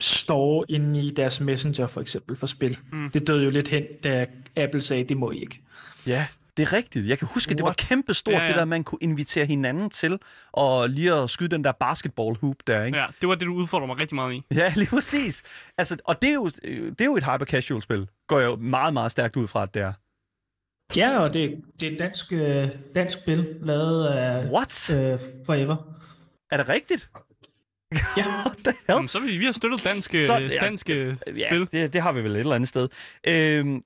store inde i deres Messenger for eksempel for spil. Mm. Det døde jo lidt hen, da Apple sagde, det må I ikke. Ja, det er rigtigt. Jeg kan huske, at det var What? kæmpe stort, Ja, ja, ja. ja. det der, man kunne invitere hinanden til, og lige at skyde den der basketball hoop der, ikke? Ja, det var det, du udfordrer mig rigtig meget i. Ja, [laughs] lige præcis. Altså, og det er, jo, det er jo et hyper-casual-spil, går jeg jo meget, meget stærkt ud fra, at det er. Ja, og det, det er et dansk, øh, dansk spil, lavet af What? øh, Forever. Er det rigtigt? [laughs] Ja. What the hell? Jamen, så vi, vi har støttet danske, Så- ja, danske Ja, spil. det, det har vi vel et eller andet sted. Øhm,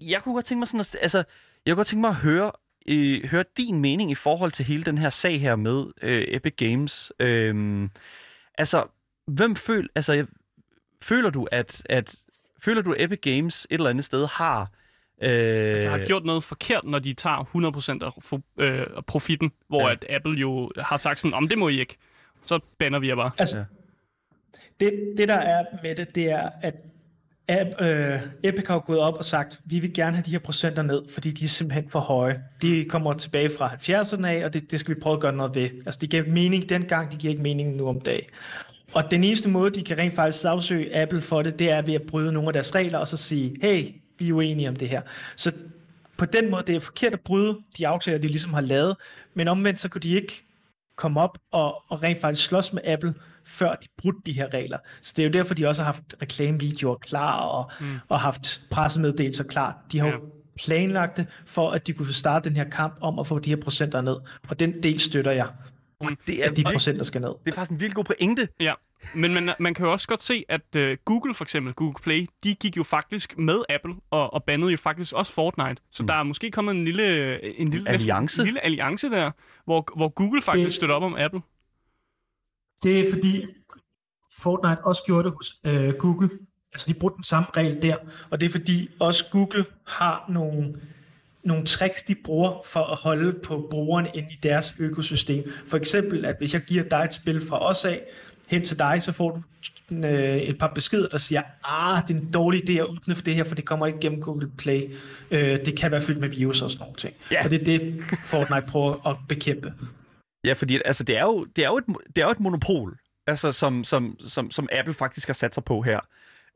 jeg kunne godt tænke mig sådan at, altså, jeg kunne godt tænke mig at høre, øh, høre din mening i forhold til hele den her sag her med øh, Epic Games. Øhm, altså, hvem føl, altså, jeg- føler du, at, at føler du, at Epic Games et eller andet sted har øh, Altså har gjort noget forkert, når de tager 100% af fo- øh, af profitten, hvor Ja. at Apple jo har sagt sådan, om det må I ikke. Så banner vi jer bare. Altså, ja. det, det der er med det, det er, at Øh, Epic har gået op og sagt, vi vil gerne have de her procenter ned, fordi de er simpelthen for høje. De kommer tilbage fra 70'erne af, og det, det skal vi prøve at gøre noget ved. Altså, det giver mening dengang, det giver ikke mening nu om dagen. Og den eneste måde, de kan rent faktisk sagsøge Apple for det, det er ved at bryde nogle af deres regler, og så sige, hey, vi er uenige om det her. Så på den måde, det er forkert at bryde de aftaler, de ligesom har lavet, men omvendt så kunne de ikke komme op og, og rent faktisk slås med Apple, før de brudte de her regler. Så det er jo derfor, de også har haft reklamevideoer klar og, mm. og haft pressemeddelelser klar. De har ja. jo planlagt det, for at de kunne starte den her kamp om at få de her procenter ned. Og den del støtter jeg. Mm. Det er, at de procenter skal ned. Det er faktisk en virkelig god pointe. Ja, men man, man kan jo også godt se, at uh, Google for eksempel, Google Play, de gik jo faktisk med Apple og, og bandede jo faktisk også Fortnite. Så mm. der er måske kommet en lille, en lille, alliance. Næsten, en lille alliance der, hvor, hvor Google faktisk det, støtter op om Apple. Det er fordi Fortnite også gjorde det hos øh, Google. Altså de brugte den samme regel der, og det er fordi også Google har nogle nogle tricks, de bruger for at holde på brugerne ind i deres økosystem. For eksempel, at hvis jeg giver dig et spil fra os af, hen til dig, så får du øh, et par beskeder, der siger, ah, det er en dårlig idé at åbne for det her, for det kommer ikke gennem Google Play. Øh, det kan være fyldt med virus og sådan nogle ting. Ja. Og det er det, Fortnite prøver at bekæmpe. Ja, fordi altså, det, er jo, det, er jo et, det er jo et monopol, altså, som, som, som, som Apple faktisk har sat sig på her.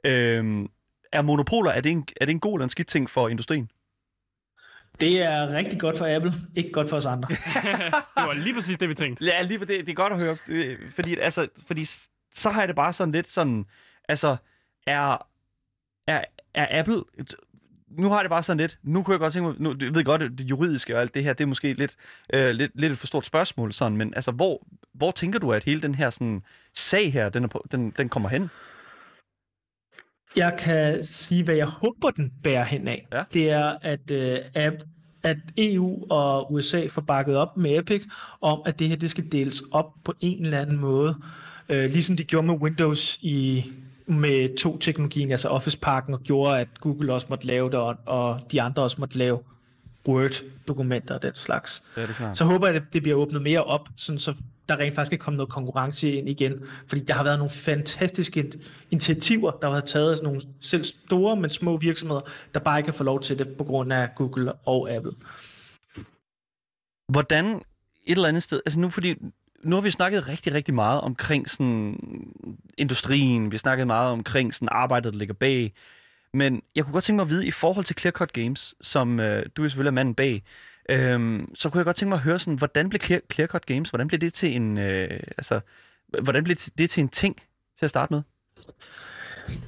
Øhm, er monopoler, er det, en, er det en god eller en skidt ting for industrien? Det er rigtig godt for Apple, ikke godt for os andre. [laughs] det var lige præcis det, vi tænkte. Ja, lige på det. Det er godt at høre. Fordi, altså, fordi så har jeg det bare sådan lidt sådan... Altså, er, er, er Apple... Nu har det bare sådan lidt... Nu kunne jeg godt tænke mig... Nu, jeg ved godt, det juridiske og alt det her, det er måske lidt, øh, lidt, lidt et for stort spørgsmål, sådan, men altså, hvor, hvor tænker du, at hele den her sådan, sag her, den, er på, den, den kommer hen? Jeg kan sige, hvad jeg håber, den bærer hen af. Ja. Det er, at, øh, at EU og USA får bakket op med Epic om, at det her det skal deles op på en eller anden måde. Øh, ligesom de gjorde med Windows i med to teknologien, altså Office-pakken, og gjorde, at Google også måtte lave det, og, og de andre også måtte lave Word-dokumenter og den slags. Ja, det så håber jeg, at det bliver åbnet mere op, sådan så der rent faktisk kan komme noget konkurrence ind igen. Fordi der har været nogle fantastiske initiativer, der har taget nogle selv store, men små virksomheder, der bare ikke kan få lov til det på grund af Google og Apple. Hvordan et eller andet sted, altså nu fordi nu har vi snakket rigtig, rigtig meget omkring sådan industrien, vi har snakket meget omkring sådan arbejdet, der ligger bag, men jeg kunne godt tænke mig at vide, i forhold til Clear Cut Games, som øh, du er selvfølgelig manden bag, Øhm, så kunne jeg godt tænke mig at høre sådan, hvordan blev Clear, Clearcut Games, hvordan blev det til en, øh, altså, hvordan blev det til en ting til at starte med?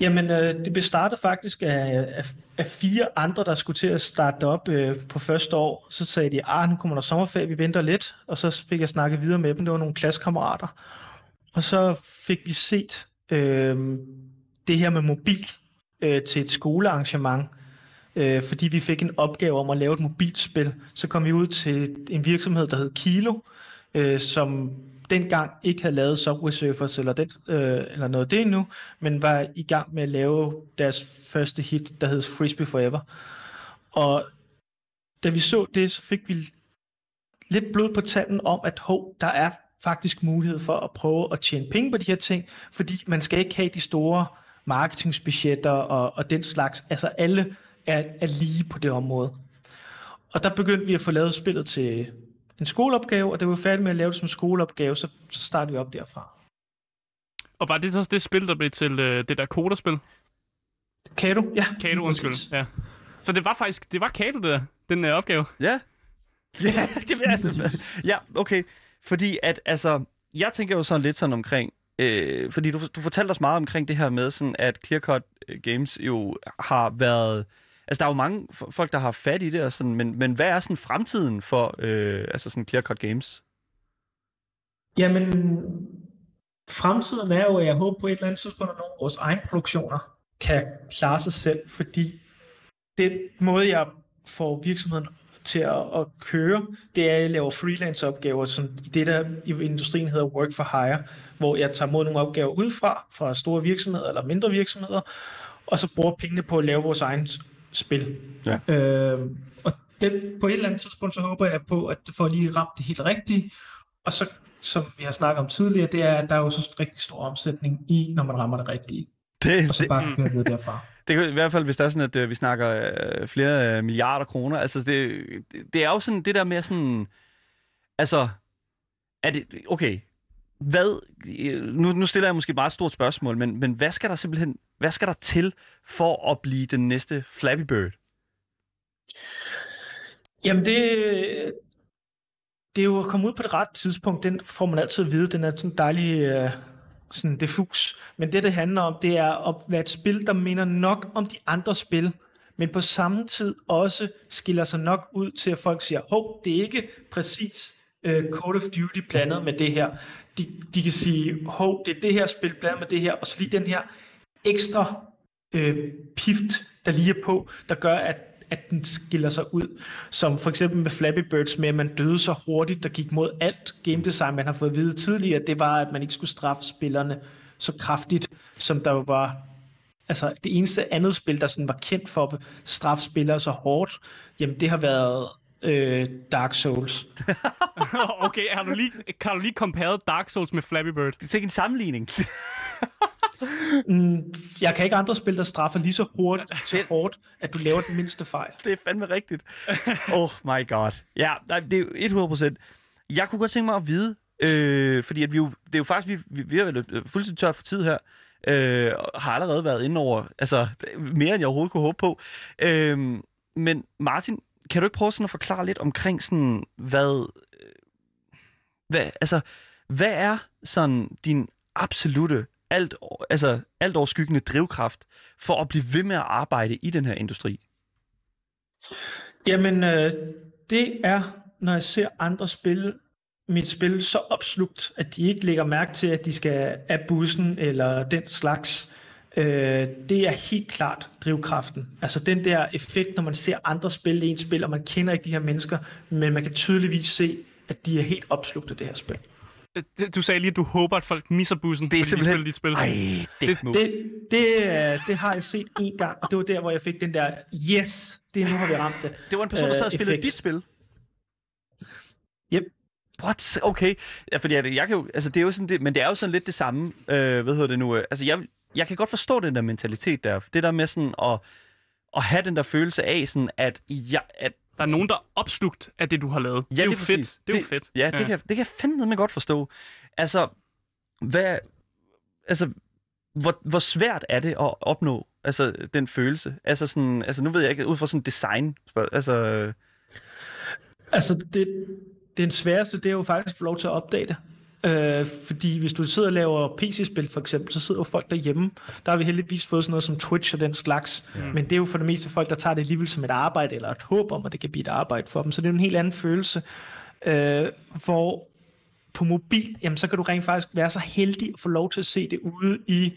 Jamen, øh, det blev startet faktisk af, af, af fire andre, der skulle til at starte op øh, på første år. Så sagde de, ah, nu kommer der sommerferie, vi venter lidt. Og så fik jeg snakket videre med dem, det var nogle klassekammerater. Og så fik vi set øh, det her med mobil øh, til et skolearrangement øh, fordi vi fik en opgave om at lave et mobilspil. Så kom vi ud til en virksomhed, der hed Kilo, øh, som dengang ikke havde lavet Subway Surfers eller, den, øh, eller noget af det endnu, men var i gang med at lave deres første hit, der hed Frisbee Forever. Og da vi så det, så fik vi lidt blod på tanden om, at hov, der er faktisk mulighed for at prøve at tjene penge på de her ting, fordi man skal ikke have de store marketingsbudgetter og, og den slags. Altså alle er, er lige på det område. Og der begyndte vi at få lavet spillet til en skoleopgave, og da vi var færdige med at lave det som skoleopgave, så, så startede vi op derfra. Og var det så også det spil, der blev til øh, det der koderspil? Kato, ja. Kato, undskyld. Ja. Så det var faktisk, det var Kato, der, den øh, opgave? Ja. [laughs] Ja, det vil altså. Ja, okay. Fordi at, altså, jeg tænker jo sådan lidt sådan omkring, øh, fordi du, du fortalte os meget omkring det her med, sådan at Clearcut Games jo har været Altså, der er jo mange folk, der har fat i det, og sådan, men, men hvad er sådan fremtiden for øh, altså sådan Clear Cut Games? Jamen, fremtiden er jo, at jeg håber på et eller andet tidspunkt, at nogle af vores egne produktioner kan klare sig selv, fordi den måde, jeg får virksomheden til at, at køre, det er, at jeg laver freelance-opgaver, som i det, der i industrien hedder work for hire, hvor jeg tager mod nogle opgaver udefra, fra store virksomheder eller mindre virksomheder, og så bruger pengene på at lave vores egen spil. Ja. Øh, og det, på et eller andet tidspunkt, så håber jeg på, at for lige ramt det helt rigtigt, og så som vi har snakket om tidligere, det er, at der er jo så rigtig stor omsætning i, når man rammer det rigtige. Det, Og så det, bare køre videre derfra. [laughs] det kan i hvert fald, hvis der er sådan, at øh, vi snakker øh, flere øh, milliarder kroner. Altså, det, det er jo sådan det der med sådan... Altså, er det... Okay, hvad... Øh, nu, nu stiller jeg måske bare et stort spørgsmål, men, men hvad skal der simpelthen... Hvad skal der til for at blive den næste Flappy Bird? Jamen det, det er jo at komme ud på det rette tidspunkt, den får man altid at vide, den er sådan dejlig øh, sådan diffus. Men det, det handler om, det er at være et spil, der minder nok om de andre spil, men på samme tid også skiller sig nok ud til, at folk siger, hov, det er ikke præcis øh, Call of Duty blandet med det her. De, de kan sige, hov, det er det her spil blandet med det her, og så lige den her ekstra øh, pift, der lige er på, der gør, at at den skiller sig ud. Som for eksempel med Flappy Birds med, at man døde så hurtigt, der gik mod alt game design, man har fået at vide tidligere, det var, at man ikke skulle straffe spillerne så kraftigt, som der var altså det eneste andet spil, der sådan var kendt for at straffe spillere så hårdt, jamen det har været øh, Dark Souls. [laughs] okay, har du lige, har du lige compared Dark Souls med Flappy Bird? Det er ikke en sammenligning. [laughs] Mm, jeg kan ikke andre spil, der straffer lige så hurtigt, så hårdt, at du laver den mindste fejl. det er fandme rigtigt. Oh my god. Ja, nej, det er jo 100 Jeg kunne godt tænke mig at vide, øh, fordi at vi jo, det er jo faktisk, vi, vi, vi er fuldstændig tør for tid her, øh, og har allerede været inde over, altså mere end jeg overhovedet kunne håbe på. Øh, men Martin, kan du ikke prøve sådan at forklare lidt omkring sådan, hvad, øh, hvad, altså, hvad er sådan din absolute, alt, altså, alt overskyggende drivkraft for at blive ved med at arbejde i den her industri? Jamen, øh, det er, når jeg ser andre spille mit spil så opslugt, at de ikke lægger mærke til, at de skal af bussen eller den slags. Øh, det er helt klart drivkraften. Altså den der effekt, når man ser andre spille en spil, og man kender ikke de her mennesker, men man kan tydeligvis se, at de er helt opslugt af det her spil. Øh, Du sagde lige, at du håber, at folk misser bussen, Det er fordi simpelthen... de spiller dit spil. Ej, det, det, Det, det, øh, det har jeg set en gang, og det var der, hvor jeg fik den der, yes, det er nu har vi ramt det. det var en person, der sad og øh, spillede effekt. dit spil. Yep. What? Okay. Ja, fordi jeg, jeg kan jo, altså det er jo sådan det, men det er jo sådan lidt det samme, øh, hvad hedder det nu, øh, altså jeg, jeg kan godt forstå den der mentalitet der, det der med sådan at, at have den der følelse af sådan, at, jeg, at Der er nogen, der er opslugt af det, du har lavet. det er jo fedt. præcis. Det er jo fedt. Ja, det, Kan, det kan jeg fandme godt forstå. Altså, hvad, altså, hvor, hvor svært er det at opnå altså, den følelse? Altså, sådan, altså, nu ved jeg ikke, ud fra sådan design, altså, Altså, det, den sværeste, det er jo faktisk at få lov til at opdage det. Øh, fordi hvis du sidder og laver PC-spil for eksempel, så sidder folk derhjemme. Der har vi heldigvis fået sådan noget som Twitch og den slags. Mm. Men det er jo for det meste folk, der tager det alligevel som et arbejde, eller et håb om, at det kan blive et arbejde for dem. Så det er jo en helt anden følelse. Øh, hvor på mobil, jamen, så kan du rent faktisk være så heldig at få lov til at se det ude i,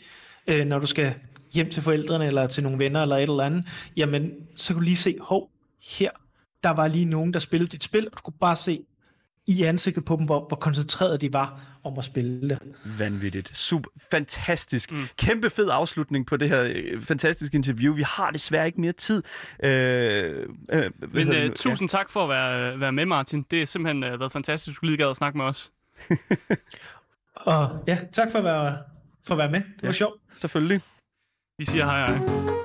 øh, når du skal hjem til forældrene, eller til nogle venner, eller et eller andet. Jamen, så kan du lige se, hov, her, der var lige nogen, der spillede dit spil, og du kunne bare se i ansigtet på dem, hvor, hvor koncentreret de var om at spille det. Vanvittigt. Super. Fantastisk. Mm. Kæmpe fed afslutning på det her øh, fantastiske interview. Vi har desværre ikke mere tid. Øh, øh, Men nu? tusind tak for at være, være med, Martin. Det har simpelthen uh, været fantastisk, at du lige gad at snakke med os. [laughs] Og ja, tak for at være, for at være med. Det var Ja. sjovt. Ja, selvfølgelig. Vi siger hej hej.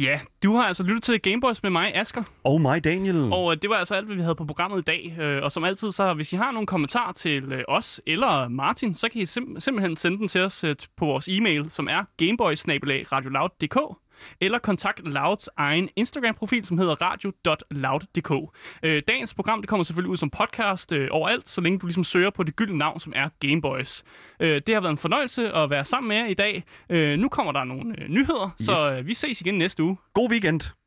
Ja, du har altså lyttet til Gameboys med mig, Asker. Og mig, Daniel. Og øh, det var altså alt, hvad vi havde på programmet i dag. Øh, og som altid, så hvis I har nogle kommentarer til øh, os eller Martin, så kan I sim- simpelthen sende den til os øh, på vores e-mail, som er gameboys.radioloud.dk eller kontakt Louds egen Instagram-profil, som hedder radio.loud.dk. Øh, dagens program det kommer selvfølgelig ud som podcast øh, overalt, så længe du ligesom søger på det gyldne navn, som er Gameboys. Øh, det har været en fornøjelse at være sammen med jer i dag. Øh, nu kommer der nogle øh, nyheder, yes. så øh, vi ses igen næste uge. God weekend.